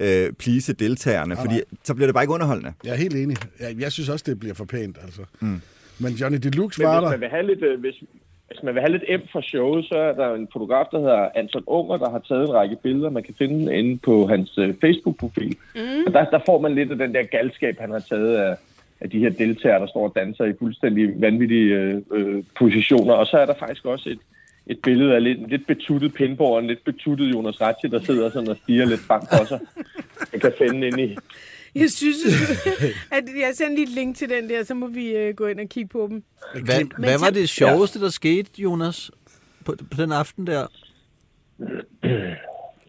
øh, please deltagerne, fordi så bliver det bare ikke underholdende. Jeg er helt enig. Jeg, jeg synes også, det bliver for pænt, altså. Mm. Men Johnny Deluxe Men var hvis der. man vil have lidt, øh, hvis, hvis man vil have lidt em fra showet, så er der en fotograf, der hedder Anton Unger, der har taget en række billeder, man kan finde inde på hans øh, Facebook-profil. Mm. Og der, der får man lidt af den der galskab, han har taget af, af de her deltagere, der står og danser i fuldstændig vanvittige øh, øh, positioner. Og så er der faktisk også et, et billede af lidt, lidt betuttet Pindborg og en lidt betuttet Jonas Ratche, der sidder sådan og stiger lidt frem for sig. Jeg kan finde inde i, Jeg synes, at jeg sender lige et link til den der, så må vi øh, gå ind og kigge på dem. Hvad, hvad var det sjoveste, der skete, Jonas, på, på den aften der?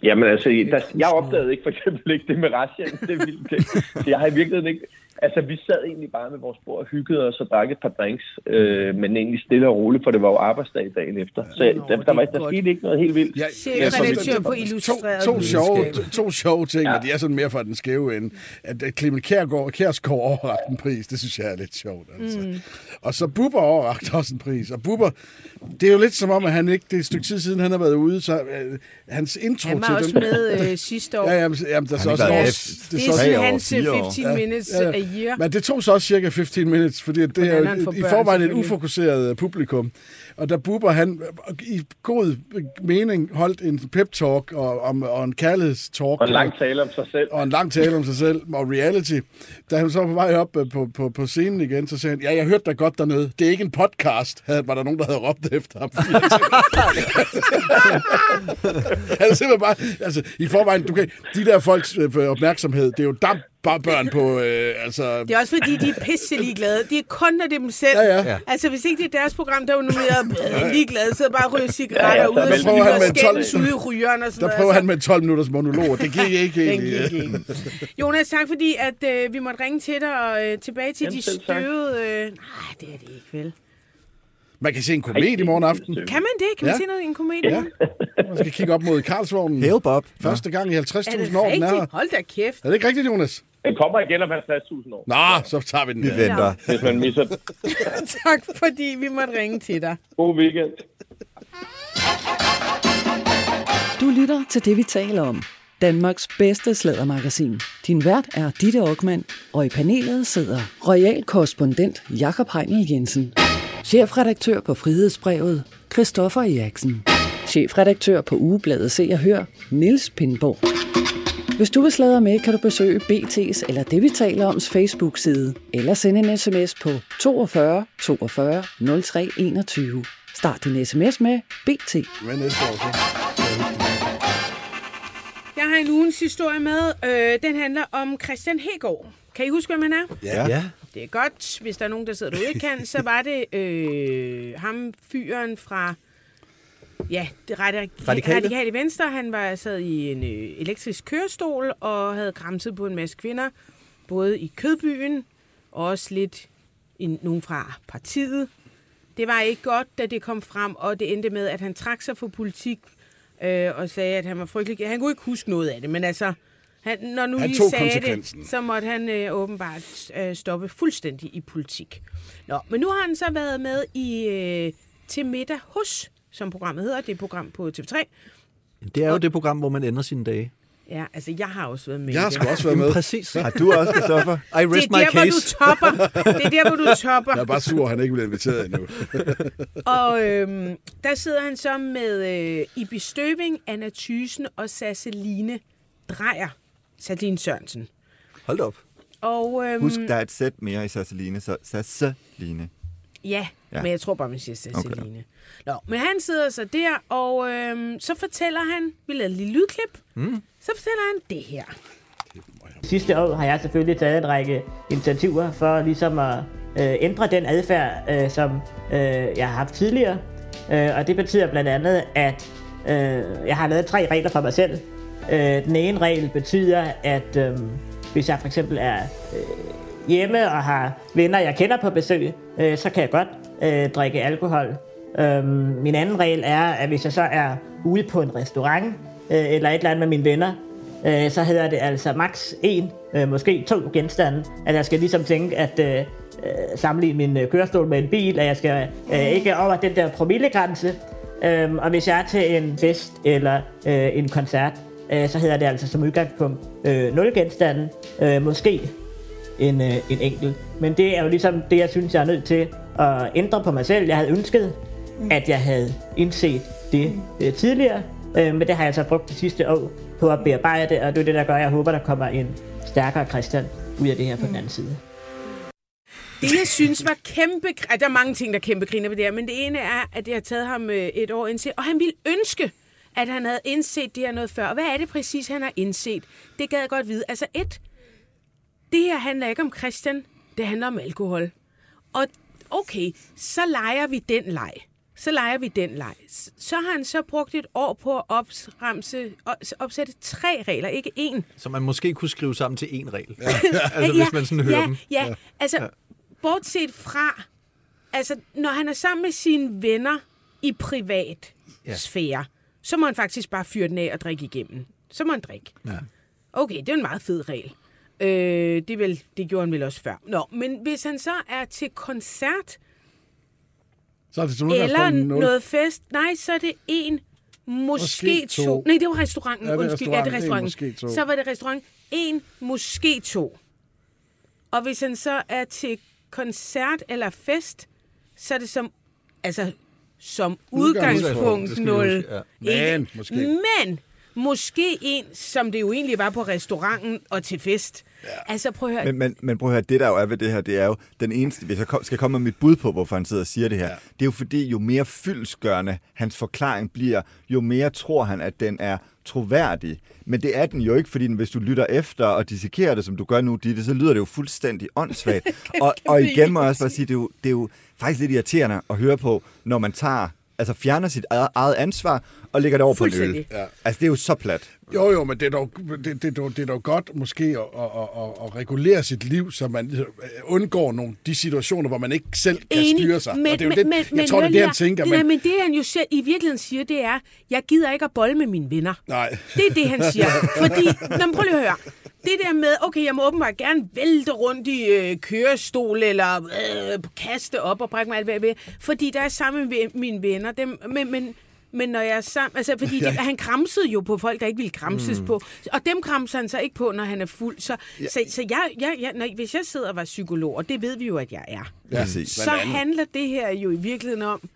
Jamen altså, der, jeg opdagede ikke for eksempel ikke det med Rasha. Det er. Det, så jeg har i virkeligheden ikke... Altså, vi sad egentlig bare med vores bord og hyggede os og drak et par drinks, øh, men egentlig stille og roligt, for det var jo arbejdsdag dagen efter. Så Nå, Nå, det der, er der, var, der skete ikke noget helt vildt. Ja, Chefredaktør på to, Illustreret to, sjove, Videnskab. to, to sjove ting, ja. Ja. og de er sådan mere fra den skæve ende. At at Clement Kjærgaard, Kjærsgaard overrakte en pris, det synes jeg er lidt sjovt. Altså. Mm. Og så Bubber overrakte også en pris. Og Bubber, det er jo lidt som om, at han ikke, det er et stykke tid siden, han har været ude, så øh, hans intro Han var til også den... med øh, sidste år. Ja, jamen, jamen, der er så også det er sådan hans fire år. 15 minutes Ja, ja. A year. Men det tog så også cirka 15 minutes, fordi det er jo får i forvejen et ufokuseret øh, publikum. Og da Bubber, han i god mening holdt en pep-talk og, om, og en kærlighedstalk. Og en lang tale om sig selv. og en lang tale om sig selv og reality. Da han så var på vej op øh, på, på, på scenen igen, så sagde han, ja, jeg hørte dig godt dernede. Det er ikke en podcast, havde, var der nogen, der havde råbt efter ham. han er simpelthen bare, altså, i forvejen, du kan, de der folks øh, opmærksomhed, det er jo damp bare børn på, øh, altså... Det er også fordi, de er pisse ligeglade. De er kun, er dem selv. Ja, ja. Altså, hvis ikke det er deres program, der er jo mere ligeglade, så bare ryger cigaretter Ja, ja, ud og med en skændes 12 ude i rygeren og sådan Der noget. prøver Altså, han med 12 minutters monologer. Det gik ikke egentlig. gik ikke. Jonas, tak fordi, at øh, vi måtte ringe til dig og øh, tilbage til Jamen, de støvede... Øh, nej, det er det ikke, vel? Man kan se en komedie i morgen aften. Kan man det? Kan man Ja. se noget i en komedie? Ja. Man skal kigge op mod Karlsvognen. Hail Bob. Første gang i Er det 50.000 år, den er her. Hold da kæft. Er det ikke rigtigt, Jonas? Den kommer igen om 50.000 år, Nå, så tager vi den. Vi der. venter. hvis man misser den. Tak, fordi vi måtte ringe til dig. God weekend. Du lytter til det, vi taler om. Danmarks bedste slædermagasin. Din vært er Ditte Aukmann, og i panelet sidder royal korrespondent Jakob Heinel Jensen. Chefredaktør på Frihedsbrevet, Christoffer Eriksen. Chefredaktør på Ugebladet Se og Hør, Niels Pindborg. Hvis du vil sladre med, kan du besøge BT's eller det, vi taler oms Facebook-side, eller sende en sms på 42 42 03 21. Start din sms med BT. Hvad næste år så? Jeg har en ugens historie med. Øh, den handler om Christian Hegård. Kan I huske, hvem han er? Ja. Ja. Det er godt. Hvis der er nogen, der sidder derude, ikke kan, så var det øh, ham, fyren fra ja, det radikale. Radikale. radikale venstre. Han var sad i en øh, elektrisk kørestol og havde græmset på en masse kvinder, både i Kødbyen og også lidt i, nogen fra partiet. Det var ikke godt, da det kom frem, og det endte med, at han trak sig fra politik øh, og sagde, at han var frygtelig... Han kunne ikke huske noget af det, men altså... Han, når nu Han lige sagde det, så måtte han øh, åbenbart øh, stoppe fuldstændig i politik. Nå, men nu har han så været med i øh, Til middag hos, som programmet hedder. Det er et program på TV3. Det er jo det program, hvor man ender sine dage. Ja, altså jeg har også været med Jeg har det. sgu også været med. præcis. Har du også, Christoffer? I Det rest er my der, hvor du case. topper. Det er der, hvor du topper. Jeg er bare sur, at han ikke blev inviteret endnu. Og øhm, der sidder han så med øh, Ibi Støving, Anna Thysen og Sasseline Drejer. Sasseline Sørensen. Hold op. Og øhm, Husk, der er et sæt mere i Sasseline, så Sasseline. Ja, Ja. men jeg tror bare, man siger Sasseline. Okay. Nå, men han sidder så der, og øhm, så fortæller han, vi lavede et lille lydklip, mm. så fortæller han det her. Sidste år har jeg selvfølgelig taget en række initiativer for ligesom at øh, ændre den adfærd, øh, som øh, jeg har haft tidligere. Øh, og det betyder blandt andet, at øh, jeg har lavet tre regler for mig selv. Øh, den ene regel betyder, at øh, hvis jeg for eksempel er øh, hjemme og har venner, jeg kender på besøg, øh, så kan jeg godt øh, drikke alkohol. Øh, min anden regel er, at hvis jeg så er ude på en restaurant øh, eller et eller andet med mine venner, øh, så hedder det altså maks en, øh, måske to genstande. At jeg skal ligesom tænke, at øh, øh, sammenligne min øh, kørestol med en bil, at jeg skal øh, ikke over den der promillegrænse. Øhm, og hvis jeg er til en fest eller øh, en koncert, øh, så hedder det altså som udgangspunkt øh, 0 genstande, øh, måske en, øh, en enkelt. Men det er jo ligesom det, jeg synes, jeg er nødt til at ændre på mig selv. Jeg havde ønsket, at jeg havde indset det øh, tidligere, øh, men det har jeg så brugt de sidste år på at bearbejde, og det er det, der gør, at jeg håber, der kommer en stærkere Christian ud af det her på den anden side. Det, jeg synes var kæmpe... gr- Der er mange ting, der er kæmpe griner ved det her, men det ene er, at det har taget ham øh, et år indset, og han ville ønske, at han havde indset det her noget før. Og hvad er det præcis, han har indset? Det gad jeg godt vide. Altså et, det her handler ikke om Christian, det handler om alkohol. Og okay, så leger vi den leg. så leger vi den leg. Så har han så brugt et år på at opramse, op- opsætte tre regler, ikke én. Som man måske kunne skrive sammen til én regel. altså, hvis man sådan hører ja, dem. Ja, ja. altså, ja. bortset fra, altså, når han er sammen med sine venner i privat ja. Ja. sfære, så må han faktisk bare fyre den af og drikke igennem. Så må han drikke. Ja. Okay, det er en meget fed regel. Øh, det, vel, det gjorde han vel også før. Nå, men hvis han så er til koncert, Så er det som eller nul. noget fest, nej, så er det en, måske, Måske to. to. Nej, det var restauranten. Ja, det er Undskyld, ja, det er restauranten. En, restauranten. måske to. Så var det restaurant. En, måske to. Og hvis han så er til koncert eller fest, så er det som, altså, som Udgangspunkt, udgangspunkt det skal vi 0. huske, ja. Men, måske. Men, måske en, som det jo egentlig var på restauranten og til fest. Ja. Altså, prøv at høre. Men, men, men prøv at høre, det der jo er ved det her, det er jo den eneste, hvis jeg skal komme med mit bud på, hvorfor han sidder og siger det her, ja. det er jo fordi, jo mere fyldsgørende hans forklaring bliver, jo mere tror han, at den er troværdig. Men det er den jo ikke, fordi hvis du lytter efter og dissekerer det, som du gør nu, Ditte, så lyder det jo fuldstændig åndssvagt. og, og igen må jeg også bare sige, det er, jo, det er jo faktisk lidt irriterende at høre på, når man tager altså fjerner sit eget eget ansvar og lægger det over på en øl. Ja. Altså, det er jo så plat. Jo, jo, men det er dog, det, det, det er dog godt måske at, at, at, at regulere sit liv, så man øh, undgår nogle de situationer, hvor man ikke selv kan styre sig. Men, og det er jo men, det, men, jeg men, tror, det er det, han tænker. Det, Men, der, men det, han jo selv i virkeligheden siger, det er, jeg gider ikke at bolle med mine venner. nej, Det er det, han siger. Fordi, nå, men prøv lige at høre. Det der med, okay, jeg må åbenbart gerne vælte rundt i øh, kørestol, eller øh, kaste op og brække mig alt, hvad jeg vil, fordi der er sammen med mine venner. Dem, men, men, men når jeg er sammen... Altså, fordi det, han kramsede jo på folk, der ikke ville kramses mm. på. Og dem kramser han så ikke på, når han er fuld. Så, ja. så, så jeg, jeg, jeg, når, hvis jeg sidder og var psykolog, og det ved vi jo, at jeg er, ja, så handler det her jo i virkeligheden om,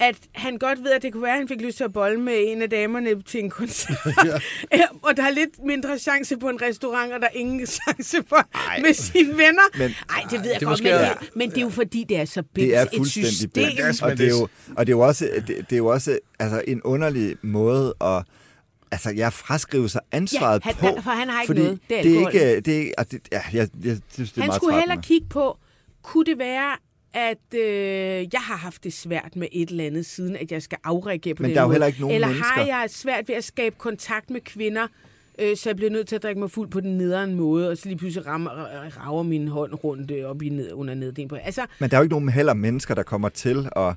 at han godt ved, at det kunne være, at han fik lyst til at bolle med en af damerne til en koncert. ja. og der er lidt mindre chance på en restaurant, og der er ingen chance for Ej. med sine venner. Men- Nej, det ved jeg Det godt, måske men, er- det, men det er jo fordi, det er så Det bims er et fuldstændig system. Og det er jo, og det er jo også, det, det er jo også altså, en underlig måde at altså, jeg fraskrive sig ansvaret Ja, han- på. for han har ikke fordi noget. Det er det er ikke, det er, ikke- det, ja, jeg, jeg synes, det er Han meget skulle heller trættende. kigge på, kunne det være, at øh, jeg har haft det svært med et eller andet, siden at jeg skal afreagere på Men den der er jo heller ikke nogen Eller har mennesker- jeg svært ved at skabe kontakt med kvinder, øh, så jeg bliver nødt til at drikke mig fuld på den nederen måde, og så lige pludselig rammer, rager min hånd rundt øh, op i ned, under neddelen på. Altså, Men der er jo ikke nogen heller mennesker, der kommer til at...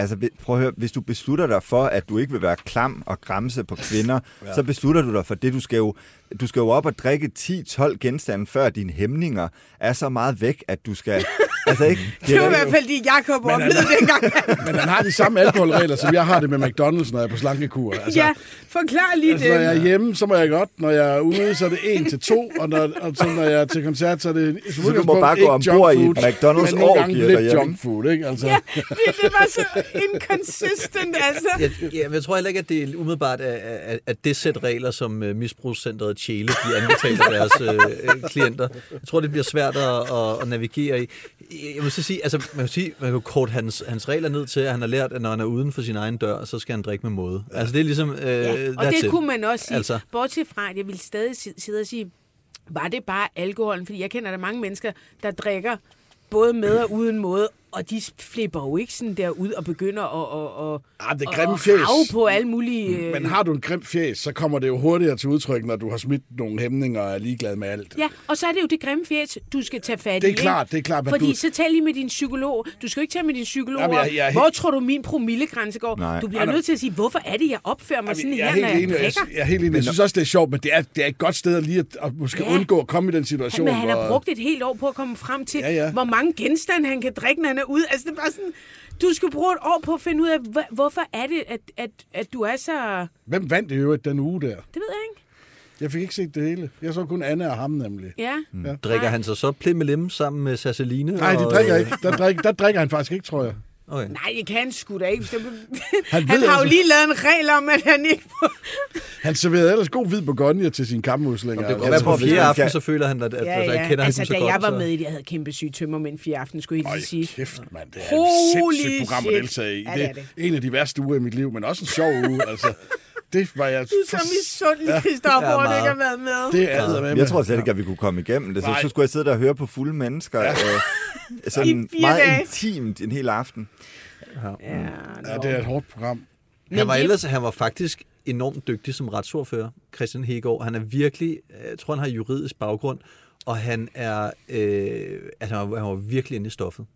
Altså, prøv at høre, hvis du beslutter dig for, at du ikke vil være klam og græmse på kvinder, ja. så beslutter du dig for det. Du skal jo, du skal jo op og drikke 10-12 genstande, før dine hæmninger er så meget væk, at du skal... altså, ikke? det var er i hvert fald de, Jacob oplevede dengang. Men han har de samme alkoholregler, som jeg har det med McDonald's, når jeg er på slankekur. Altså, ja, forklar lige Altså, når jeg er det. hjemme, så må jeg godt. Når jeg er ude, så er det 1 til 2. Og, når, og så når jeg er til koncert, så er det som Så du må bare gå ombord i McDonald's gange orgie lidt junk food, ikke? Altså, Ja, det, det var så inconsistent, altså. Jeg, men jeg tror heller ikke, at det er umiddelbart at, at, at det sæt regler, som uh, misbrugscentret Chile de anbefaler deres uh, klienter. Jeg tror, det bliver svært at, at, at navigere i. Jeg må så sige, altså, man kan sige, man kan kort hans, hans regler ned til, at han har lært, at når han er uden for sin egen dør, så skal han drikke med måde. Altså, det er ligesom... Uh, Ja, og det kunne man også sige. Altså. Bortset fra, at jeg ville stadig si- sidde og sige, var det bare alkoholen? Fordi jeg kender der mange mennesker, der drikker både med og uden måde, og de flipper jo ikke sådan der ud og begynder at, at, at, Ah, det er at- at på alle mulige... øh, Men har du en grim fjes, så kommer det jo hurtigere til udtryk, når du har smidt nogle hæmninger og er ligeglad med alt. Ja, og så er det jo det grimme fjes, du skal tage fat i. Det er klart, det er klart, men Fordi du- så tal lige med din psykolog. Du skal jo ikke tage med din psykolog. Jamen, jeg- jeg er Hvor helt- tror du, min promillegrænse går? Nej. Du bliver nej. nødt til at sige, hvorfor er det, jeg opfører mig sådan jeg er her, når jeg enig. Jeg, jeg er helt enig. Jeg synes også, det er sjovt, men det er, det er et godt sted at lige at, at måske Ja. undgå at komme i den situation, Men han har hvor... brugt et helt år på at komme frem til, Ja, ja. hvor mange genstande han kan drikke, når han er ude. Altså, det er bare sådan, du skal bruge et år på at finde ud af, hvor- hvorfor er det, at, at, at du er så... Hvem vandt i øvrigt den uge der? Det ved jeg ikke. Jeg fik ikke set det hele. Jeg så kun Anne og ham nemlig. Ja. Drikker han sig så plimmelim sammen med Sasseline? Nej, de og- drikker ikke. Der, drik, der drikker han faktisk ikke, tror jeg. Okay. Nej, det kan han sgu da ikke. Han, Han har jo lige lavet en regel om, at han ikke må... Han serverede ellers god hvid bourgogne til sine kammuslinger. Det Jeg være tror, på fjerde aften, kan- så føler han, at, at Ja, altså, jeg ja. kender Altså, ham så da godt. jeg var så- med i det, jeg havde kæmpe syge tømmer med en fire aften, skulle jeg lige sige. kæft, mand. Det er et Holy sindssygt program at deltage i. Ja, det, er det. en af de værste uger i mit liv, men også en sjov uge. Altså, det var jeg... Du er så misundelig, Christoffer, Ja, at du ikke har været med. Det er ja. Jeg tror slet ikke, at vi kunne komme igennem det. Så, så skulle jeg sidde der og høre på fulde mennesker. Ja. Øh, sådan I fire meget dage. intimt en hel aften. Ja, Ja, det er et hårdt program. Han var, det- ellers, han var faktisk enormt dygtig som retsordfører, Christian Hegård. Han er virkelig, jeg tror, han har juridisk baggrund, og han er, øh, altså, han var, han var virkelig inde i stoffet.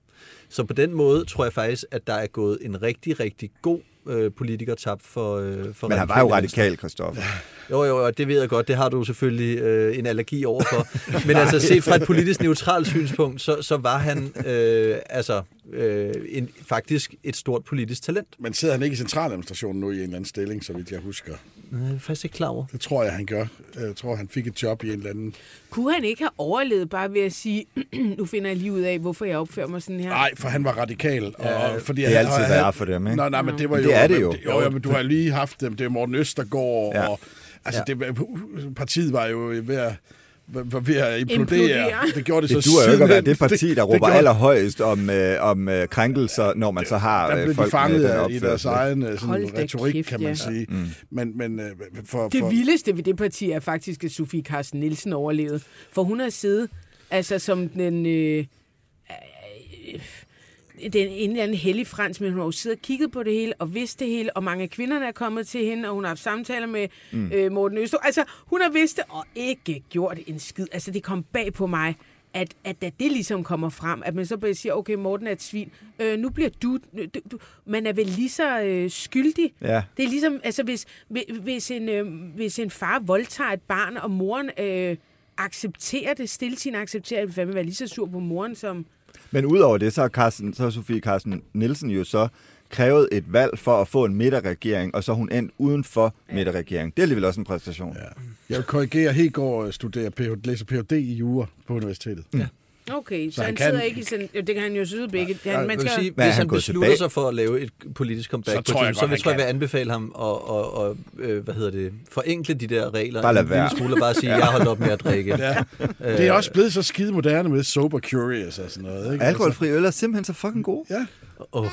Så på den måde tror jeg faktisk, at der er gået en rigtig, rigtig god øh, politiker tabt for, øh, for Men han var jo radikal, Christoffer. Jo, jo, jo, det ved jeg godt. Det har du selvfølgelig øh, en allergi overfor. Men altså, set fra et politisk neutralt synspunkt, så, så var han øh, altså øh, en, faktisk et stort politisk talent. Men sidder han ikke i centraladministrationen nu i en eller anden stilling, så vidt jeg husker? Øh, Jeg er faktisk ikke klar over. Det tror jeg, han gør. Jeg tror, han fik et job i en eller anden... Kunne han ikke have overlevet bare ved at sige, nu finder jeg lige ud af, hvorfor jeg opfører mig sådan her? Nej, for han var radikal. Og, Ja, fordi det er han- altid værre for dem, ikke? Nej, nej, men det var Men jo... det er det jo. Men, jo, jo, men du har lige haft dem. Det er Morten Østergaard, Ja. og... Altså, Ja. det, partiet var jo ved at, ved at implodere. Implodere. Det gjorde det, Det så duer jo ikke at være det parti, der det råber gjorde- allerhøjst om, øh, om øh, krænkelser, når man så har Der øh, blev de folk fanget med den i deres egen øh, sådan, retorik, kæft, kan man ja. sige. Mm. Men, men øh, for, Det for, vildeste ved det parti er faktisk, at Sofie Carsten Nielsen overlevede. For hun har siddet altså som den... Øh, øh, den en eller anden hellig frans, men hun har jo siddet og kigget på det hele, og vidst det hele, og mange af kvinderne er kommet til hende, og hun har haft samtaler med mm. øh, Morten Øster. Altså, hun har vidst det, og ikke gjort en skid. Altså, det kom bag på mig, at, at da det ligesom kommer frem, at man så bare siger, okay, Morten er et svin, øh, nu bliver du, du, du... Man er vel lige så øh, skyldig. Ja. Det er ligesom, altså hvis, hvis- en, øh, hvis en far voldtager et barn, og moren øh, accepterer det, stiltiende accepterer det, vil være lige så sur på moren, som... Men udover det, så har, Carsten, så har Sofie Carsten Nielsen jo så krævet et valg for at få en midterregering, og så hun endt uden for midterregering. Det er alligevel også en præstation. Ja. Jeg vil korrigere, Hegård studerer PhD, læser Phd i jura på universitetet. Ja. Okay, så, Så han han kan- sidder ikke i sådan... Jo, det kan han jo sidde begge. Ja, Han, man skal, sige, hvis han han beslutter tilbage? sig for at lave et politisk comeback Så på tror jeg tiden, så godt, vil han tror jeg, kan. vil anbefale ham at, at, at, øh, hvad hedder det, forenkle de der regler. Bare lad en lille være. smule og bare sige, jeg har holdt op med at drikke. Ja. Det er også blevet så skide moderne med sober curious og sådan noget. Ikke? Alkoholfri øl er simpelthen så fucking god. Altså, ja. Åh, oh.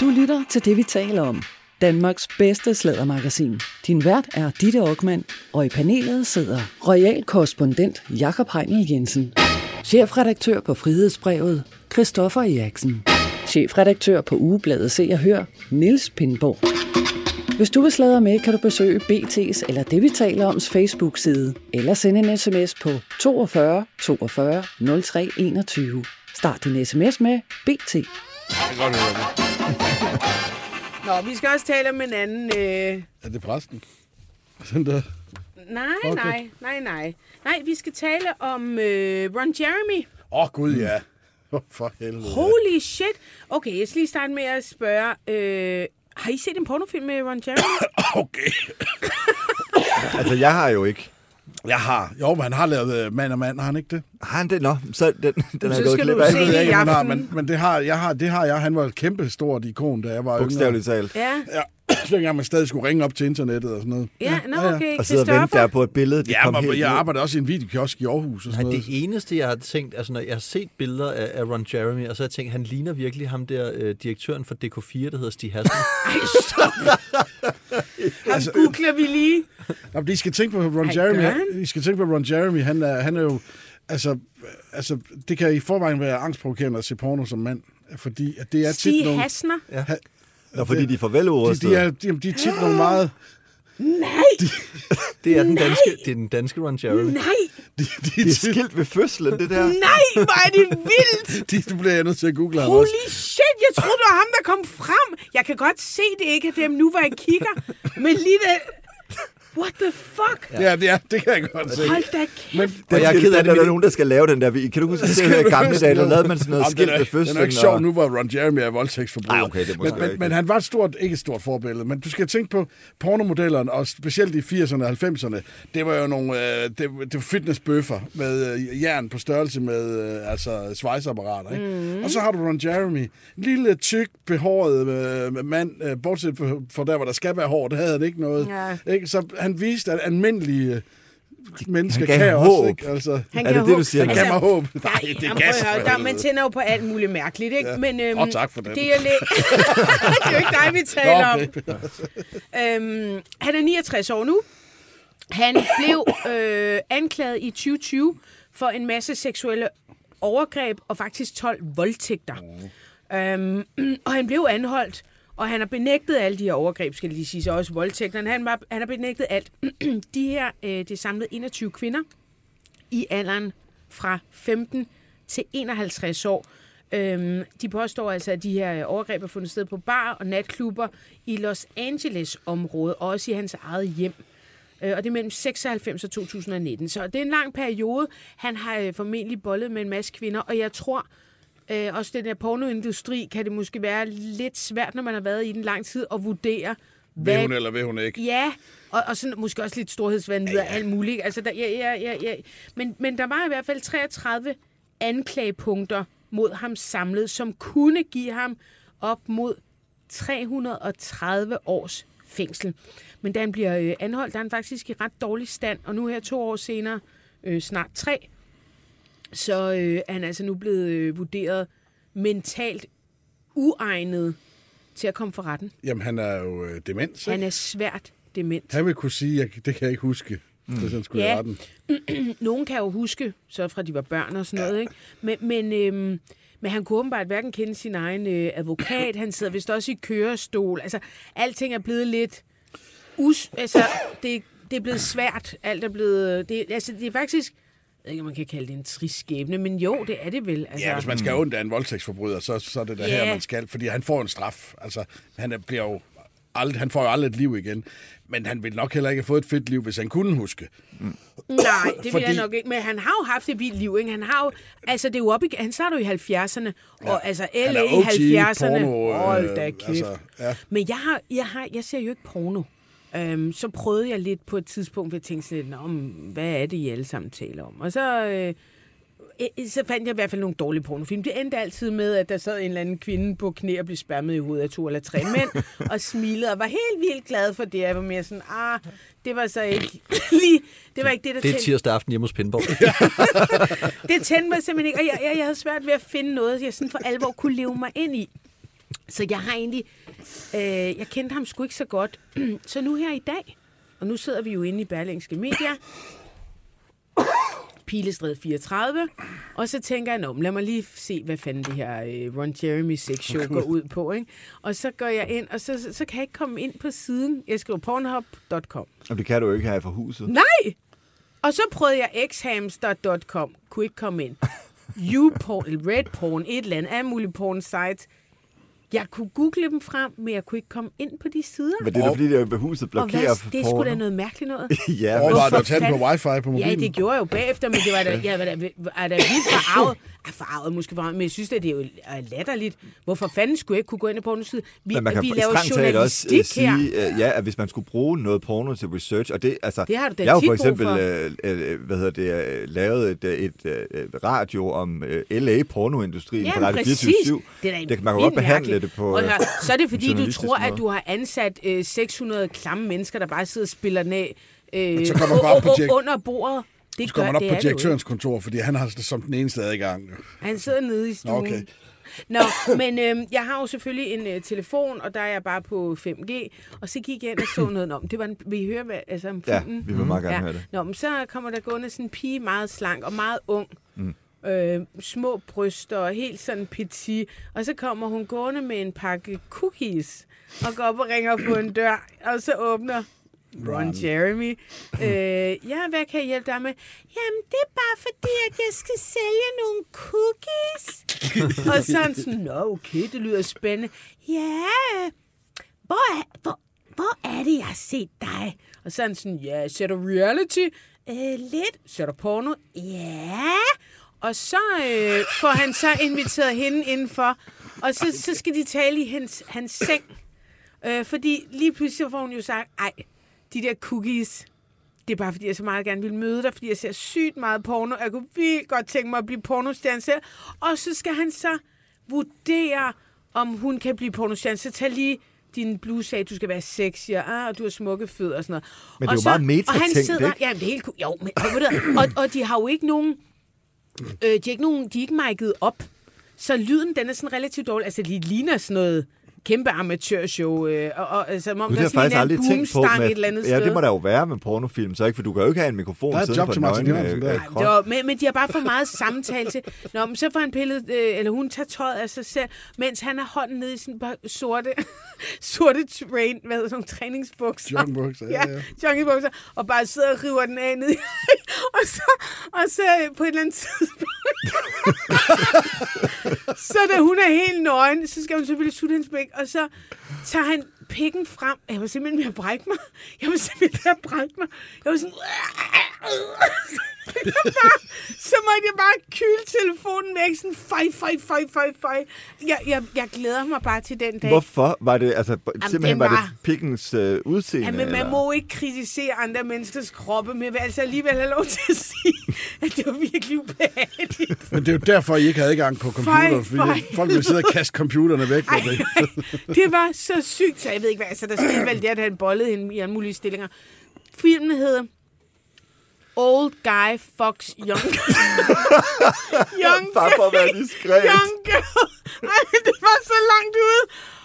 Du lytter til det, vi taler om. Danmarks bedste slædermagasin. Din vært er Ditte Aukmann, og i panelet sidder royal korrespondent Jakob Heinel Jensen. Chefredaktør på Frihedsbrevet, Christoffer Eriksen. Chefredaktør på Ugebladet Se og Hør, Niels Pindborg. Hvis du vil sladre med, kan du besøge BT's eller det, vi taler oms Facebook-side, eller sende en sms på 42 42 03 21. Start din sms med BT. Jeg kan godt høre det. Nå, vi skal også tale om en anden... Øh... Er det præsten? Sådan der. Nej, Okay. nej, nej, nej. Nej, vi skal tale om øh, Ron Jeremy. Åh, oh, gud ja. For helvede. Holy shit. Okay, jeg skal lige starte med at spørge... Øh, har I set en pornofilm med Ron Jeremy? Okay. Altså, jeg har jo ikke. Jeg har. Jo, men han har lavet uh, mand og mand, har han ikke det? Har han det? Nå, så den, den er så gået skal glip du af. se Det ved jeg ikke, har, aften. men, men det, har, jeg har, det har jeg. Han var et kæmpe stort ikon, da jeg var yngre. Bogstaveligt talt. Ja, Ja, dengang man stadig skulle ringe op til internettet og sådan noget. ja, nå, okay. Og sidde og vente der på et billede. Det Ja, kom men helt jeg arbejder også i en videokiosk i Aarhus og sådan Nej, noget. det eneste, jeg har tænkt, altså når jeg har set billeder af, af Ron Jeremy, og så har jeg tænkt, han ligner virkelig ham der, øh, direktøren for DK4, der hedder Stig Hassen. Ej, stop. Ham googler vi lige. Nå, men I skal tænke på Ron Ej, Jeremy. han? I skal tænke på Ron Jeremy. Han er, han er jo... Altså, altså, det kan i forvejen være angstprovokerende at se porno som mand. Fordi at det er tit Stig nogle... Hasner. Nå, fordi de er for De, veludrustede. de, er, de, de er tit nogle meget... Nej, Det er den danske, det er den danske Ron Jeremy. nej, De, de, De er de, skilt ved fødslen, det der. nej, hvor er det vildt. de, de bliver jeg nødt til at google ham også. Holy shit, jeg troede, det var ham, der kom frem. Jeg kan godt se, det ikke er dem nu, hvor jeg kigger. Men lige det... What the fuck? Ja, det, er, det kan jeg godt se. Hold da kæft. Men, Og jeg er ked af, der er nogen, der skal lave den der. Kan du huske, at i gamle dage, der lavede man sådan noget skilt den er, ved Den fødslen? er ikke sjov nu, hvor Ron Jeremy er voldtægtsforbryder. Ej, okay, det men, men, men han var et stort, ikke et stort forbillede, men du skal tænke på pornomodellerne, og specielt i 80'erne og 90'erne, det var jo nogle øh, det, det var fitnessbøffer med øh, jern på størrelse med øh, altså svejseapparater. Ikke? Mm. Og så har du Ron Jeremy, en lille, tyk, behåret øh, mand, øh, bortset fra der, hvor der skal være hår, det havde han ikke noget. Ja. Ikke? Så han viste, at almindelige mennesker gav kan håb. også. Ikke? Altså, Han Er det det, du siger? han gav mig håb. Nej, det jamen, er gas høre, der, man tænder jo på alt muligt mærkeligt, ikke? Ja. Men, øhm, Åh, tak for den. Det er, det er jo ikke dig, vi taler om. Øhm, han er 69 år nu. Han blev øh, anklaget i 2020 for en masse seksuelle overgreb og faktisk 12 voldtægter. Øhm, og han blev anholdt, og han har benægtet alle de her overgreb, skal lige sige, så også voldtægterne. Han, var, han har benægtet alt. de her, øh, det samlede 21 kvinder i alderen fra 15 til 51 år. Øhm, de påstår altså, at de her overgreb er fundet sted på bar og natklubber i Los Angeles-området, og også i hans eget hjem. Øh, og det er mellem 96 og 2019. Så det er en lang periode. Han har øh, formentlig bollet med en masse kvinder, og jeg tror, øh, også den der pornoindustri, kan det måske være lidt svært, når man har været i den lang tid, at vurdere, Vil hun eller vil hun ikke? Ja, og, og sådan, måske også lidt storhedsvanvid og alt muligt. Altså, der, ja, ja, ja, ja. Men, men der var i hvert fald 33 anklagepunkter mod ham samlet, som kunne give ham op mod 330 års fængsel. Men da han bliver øh, anholdt, der er han faktisk i ret dårlig stand, og nu her to år senere, øh, snart tre, så øh, er han altså nu blevet øh, vurderet mentalt uegnet til at komme for retten. Jamen, han er jo øh, demens, ikke? Han er svært dement. Han vil kunne sige, jeg, det kan jeg ikke huske, mm. hvis han skulle Ja. ja. retten. Nogen kan jo huske, så fra de var børn og sådan noget, ikke? Men, men, øhm, men han kunne åbenbart hverken kende sin egen øh, advokat, han sidder vist også i kørestol. Altså, alting er blevet lidt... Us, altså, det, det er blevet svært. Alt er blevet... Det, altså, det er faktisk... Jeg ved ikke, om man kan kalde det en trist skæbne, men jo, det er det vel. Altså, Ja, hvis man skal have ondt af en voldtægtsforbryder, så, så er det der Ja. her, man skal. Fordi han får en straf. Altså, han er- bliver jo aldrig, han får jo aldrig et liv igen. Men han ville nok heller ikke have fået et fedt liv, hvis han kunne huske. Nej, det vil jeg Fordi- nok ikke. Men han har jo haft et vildt liv, ikke? Han har jo, altså det er jo op i, han starter jo i 70'erne, og altså Han LA i OG 70'erne. porno, øh, Hold da kæft. altså, ja. Men jeg, har, jeg, har, jeg ser jo ikke porno. Øhm, så prøvede jeg lidt på et tidspunkt, hvor jeg tænkte sådan lidt, "Nå, hvad er det, I alle sammen taler om? Og så, øh, så fandt jeg i hvert fald nogle dårlige pornofilm. Det endte altid med, at der sad en eller anden kvinde på knæ og blev spammet i hovedet af to eller tre mænd, og smilede og var helt vildt glad for det. Jeg var mere sådan, ah, det var så ikke lige, det var ikke det, der Det er tændte- tirsdag aften hjemme hos Pindborg. det tændte mig simpelthen ikke, og jeg, jeg, jeg havde svært ved at finde noget, jeg sådan for alvor kunne leve mig ind i. Så jeg har egentlig, øh, jeg kendte ham sgu ikke så godt. Så nu her i dag, og nu sidder vi jo inde i Berlingske Media, Pilestred 34, og så tænker jeg, Nå, lad mig lige se, hvad fanden det her øh, Ron Jeremy sex show går ud på. Ikke? Og så går jeg ind, og så, så, så kan jeg ikke komme ind på siden. Jeg skriver pornhub.com. Og det kan du jo ikke have for huset. Nej! Og så prøvede jeg xhamster.com. Kunne ikke komme ind. YouPorn, Redporn, et eller andet, alle mulige porn sites. Jeg kunne google dem frem, men jeg kunne ikke komme ind på de sider. Men det er da fordi, det er huset Og blokerer hvad, det er sgu da noget mærkeligt noget. ja, men, Overvej du Hvorfor at tage den på wifi på mobilen? Ja, det gjorde jeg jo bagefter, men det var da, jeg var da, er da vildt forarvet. Ja, forarvet måske, forarvet, men jeg synes, at det er jo er latterligt. Hvorfor fanden skulle jeg ikke kunne gå ind på pornoside? Vi, men man kan vi laver strengt taget også uh, journalistik her. sige, uh, ja, at hvis man skulle bruge noget porno til research, og det, altså, Det har du da jeg har for eksempel, for. uh, uh, hvad hedder det, uh, lavet et, uh, et, uh, radio om uh, LA pornoindustrien på Ja, Radio præcis. 24 Det det, man kan godt behandle. Det på uh, hør, så er det fordi, du tror, at måde. du har ansat øh, 600 klamme mennesker, der bare sidder og spiller den af øh, så kommer man bare på under bordet. Det Så kommer man op det på direktørens kontor, fordi han har det som den eneste adgang. ikke. Han sidder nede i stuen. okay. Nå, men øh, jeg har jo selvfølgelig en øh, telefon, og der er jeg bare på 5G. Og så gik jeg ind og så noget om. Det var en, vil I høre hvad, altså, om Ja, filmen? vi vil meget gerne ja. høre det. Nå, men så kommer der gående sådan en pige, meget slank og meget ung. Mm. Øh, små bryster og helt sådan petit. Og så kommer hun gående med en pakke cookies og går op og ringer på en dør. Og så åbner Ron Jeremy. Øh, ja, hvad kan jeg hjælpe dig med? Jamen, det er bare fordi, at jeg skal sælge nogle cookies. og så han sådan, nå okay, det lyder spændende. Ja, hvor er, hvor, hvor er det, jeg har set dig? Og så han sådan, ja, ser du reality? Øh, lidt. Ser du porno? Ja. Og så øh, får han så inviteret hende indenfor, og så, så skal de tale i hans, hans seng. Øh, fordi lige pludselig får hun jo sagt, ej, de der cookies, det er bare fordi, jeg så meget gerne vil møde dig, fordi jeg ser sygt meget porno. Jeg kunne vildt godt tænke mig at blive pornostjerne selv. Og så skal han så vurdere, om hun kan blive pornostjerne. Så tag lige din bluse af, du skal være sexy, og, ah, og du har smukke fødder og sådan noget. Men det er og jo meget metatænkt, Og han sidder, ikke? ja, det er helt cool. Jo, men, og, og, og de har jo ikke nogen, øh, de er ikke nogen, de er ikke mic'et op. Så lyden, den er sådan relativt dårlig. Altså, det ligner sådan noget kæmpe amatørshow. Øh, og, og, altså, som om der det er jeg sådan faktisk en aldrig tænkt på. boomstang Med, et eller andet ja, sted. det må der jo være med pornofilm, så ikke? For du kan jo ikke have en mikrofon Der er et siddende job på til Martin Jørgensen der. øh, Nej, var, men, men de har bare for meget samtale til. Nå, men så får han pillet, øh, eller hun tager tøjet af sig selv, mens han har hånden nede i sin par sorte, sorte train, hvad hedder sådan træningsbukser. Joggingbukser, ja, ja. joggingbukser, og bare sidder og river den af ned og så, og så på et eller andet tidspunkt, så da hun er helt nøgen, så skal hun selvfølgelig sutte hendes pik, og så tager han pikken frem. Jeg var simpelthen ved at brække mig. Jeg var simpelthen ved at brække mig. Jeg var sådan... Bare, så måtte jeg bare kyle telefonen væk, sådan fej, fej, fej, fej, fej. Jeg, jeg, jeg glæder mig bare til den dag. Hvorfor var det, altså simpelthen den var var- det pikkens øh, udseende? Ja, men man eller? må ikke kritisere andre menneskers kroppe, men jeg vil altså alligevel have lov til at sige, at det var virkelig ubehageligt. Men det er jo derfor, I ikke havde adgang på computer, Fej, fej. fordi folk vil sidde og kaste computerne væk. Ej, det. ej, det var så sygt, så jeg ved ikke hvad. Altså, der skete vel det, at han bollede hende i alle mulige stillinger. Filmen hedder Old Guy Fox Young Young Bare for at være diskret. Young Girl. Ej, det var så langt ude.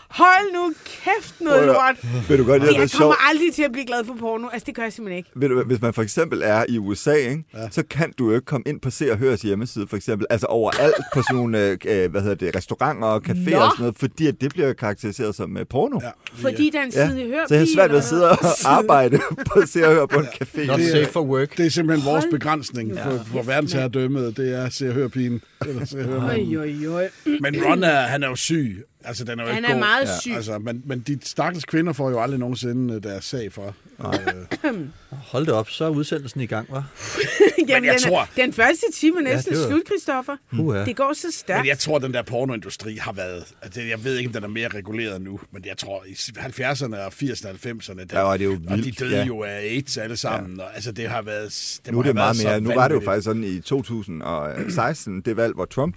Hold nu kæft noget lort. Ved du godt, det er Jeg kommer aldrig til at blive glad for porno. Altså, det gør jeg simpelthen ikke. Ved du, hvis man for eksempel er i USA, ikke, ja. så kan du jo ikke komme ind på Se og Høres hjemmeside, for eksempel. Altså overalt på sådan nogle øh, øh, hvad hedder det, restauranter og caféer Nå. og sådan noget, fordi at det bliver karakteriseret som øh, porno. Ja, Fordi der er en Ja. side hør Så jeg har svært ved at sidde og arbejde på Se og Høre på en café. Not Det er- safe for work. Det er simpelthen vores Hold begrænsning for, for verdensherredømmet. Det er se og hør pigen. Eller se og hør. Men Ron er, han er jo syg. Altså, den er jo Han ikke er god. meget syg. Altså, men, men de stakkels kvinder får jo aldrig nogensinde øh, deres sag for. Øh, Hold det op, så er udsendelsen i gang, var. Jamen, jeg den, er- tror- den første time er næsten det var- slut, Christoffer. Uha. Det går så stærkt. Men jeg tror, den der pornoindustri har været... Altså, jeg ved ikke, om den er mere reguleret nu, men jeg tror, i 70'erne og 80'erne og 90'erne... Der, Ja, og det er jo Og de vildt, døde ja. jo af AIDS alle sammen. Ja. Og, altså, det har været... Det Nu er det meget mere. Nu var det jo faktisk sådan i 2016, det valg, hvor Trump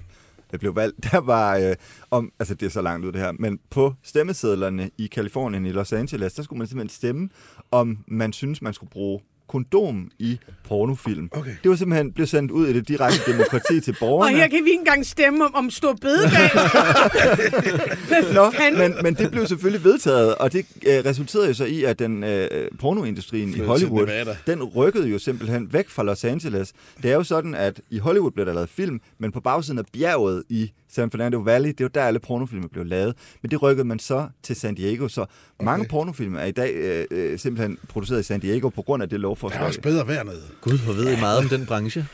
der blev valgt, der var, øh, om, altså det er så langt ud det her, men på stemmesedlerne i Kalifornien, i Los Angeles, der skulle man simpelthen stemme, om man synes, man skulle bruge kondom i pornofilm. Okay. Det var simpelthen blevet sendt ud i det direkte demokrati til Og borgerne. her kan vi ikke engang stemme om, om stor bededag. Nå, men, men det blev selvfølgelig vedtaget, og det øh, resulterede jo så i, at den øh, pornoindustrien i Flyttede Hollywood, den rykkede jo simpelthen væk fra Los Angeles. Det er jo sådan, at i Hollywood blev der lavet film, men på bagsiden af bjerget i San Fernando Valley, det er jo der alle pornofilmer blev lavet. Men det rykkede man så til San Diego, så mange pornofilm er i dag øh, øh, simpelthen produceret i San Diego på grund af det Der er lovforslag. også bedre vejr nede. Gud, hvor ved I meget om den branche?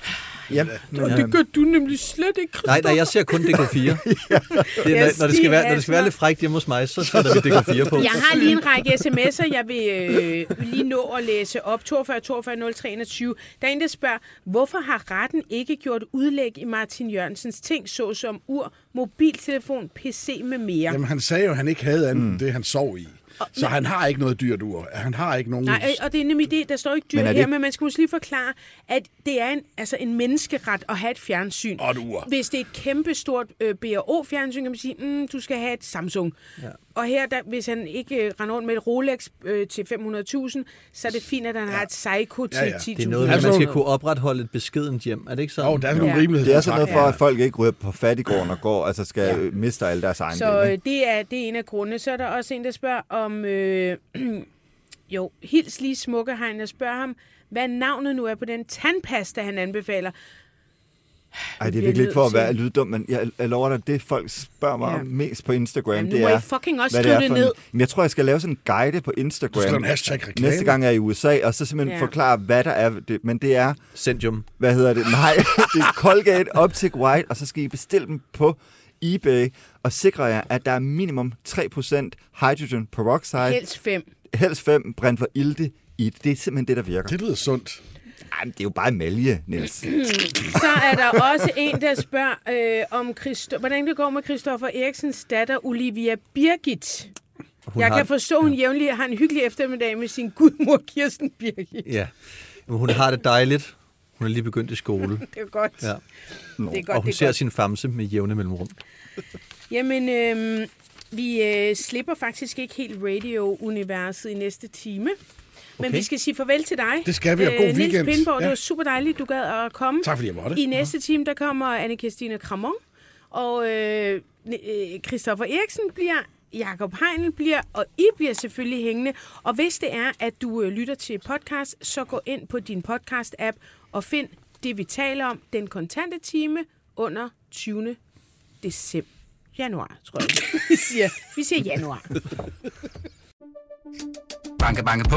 Ja, men, Og det gør du nemlig slet ikke, Nej, Christoffer. nej, jeg ser kun DK4. Det, er, når, når, det skal være, når det skal være Hasler. lidt frækt hjemme hos mig, så sætter vi DK4 på. Jeg har lige en række sms'er, jeg vil øh, lige nå at læse op. 42 42 03 21. Der er en, der spørger, hvorfor har retten ikke gjort udlæg i Martin Jørgensens ting, såsom ur, mobiltelefon, PC med mere? Jamen, han sagde jo, at han ikke havde andet mm. det, han sov i. Så han har ikke noget dyrt ur. Han har ikke nogen... Nej, og det er nemlig det, der står ikke dyr Men her, det- men man skal måske lige forklare, at det er en, altså en menneskeret at have et fjernsyn. Og et ur. Hvis det er et kæmpestort øh, BRO-fjernsyn, kan man sige, mm, du skal have et Samsung. Ja. Og her, der, hvis han ikke øh, render rundt med et Rolex øh, til 500.000, så er det fint, at han ja. har et Seiko til Ja, ja. 10.000. Det er noget man skal kunne opretholde et beskedent hjem. Er det ikke sådan? Jo, der er sådan nogle Ja. det er sådan noget for, at folk ikke ryger på fattigården og går, altså skal ja. miste alle deres egen Så øh, det, er, det er en af grundene. Så er der også en, der spørger om... Øh, jo, hils lige smukke hegn og spørger ham, hvad navnet nu er på den tandpasta, han anbefaler. Ej, det er virkelig ikke for at være lyddum, men jeg, jeg lover dig, det folk spørger mig Ja. om mest på Instagram, Jamen, nu det er, I fucking også hvad skrive er det for ned. En, men jeg tror, jeg skal lave sådan en guide på Du Instagram næste gang jeg er i USA, og så simpelthen Ja. forklare, hvad der er. Det, men det er, Centium. hvad hedder det? Nej, det er Colgate Optic White, og så skal I bestille dem på eBay, og sikre jer, at der er minimum 3% hydrogen peroxide, Helst fem. helst 5 brændt for ilte i det. Det er simpelthen det, der virker. Det lyder sundt. Ej, det er jo bare malje, Niels. Så er der også en, der spørger, øh, om Christo- hvordan det går med Christoffer Eriksens datter, Olivia Birgit. Hun Jeg har, kan forstå, at hun jævnligt har en hyggelig eftermiddag med sin gudmor Kirsten Birgit. Ja. Men hun har det dejligt. Hun er lige begyndt i skole. Det er godt. Ja. Det er godt, og hun det er ser godt. sin famse med jævne mellemrum. Jamen, øh, vi øh, slipper faktisk ikke helt radio-universet i næste time. Men vi skal sige farvel til dig. Det skal vi, og god Niels weekend. Pindborg, det Ja. var super dejligt, du gad at komme. Tak fordi jeg måtte. I næste time, der kommer anne Christine Kramon, og øh, øh, Christoffer Eriksen bliver Jakob Heinl bliver, og I bliver selvfølgelig hængende. Og hvis det er, at du øh, lytter til podcast, så gå ind på din podcast-app og find det, vi taler om, den kontante time under 20. december. Januar, tror jeg. Vi siger, vi siger januar. Banke, banke på.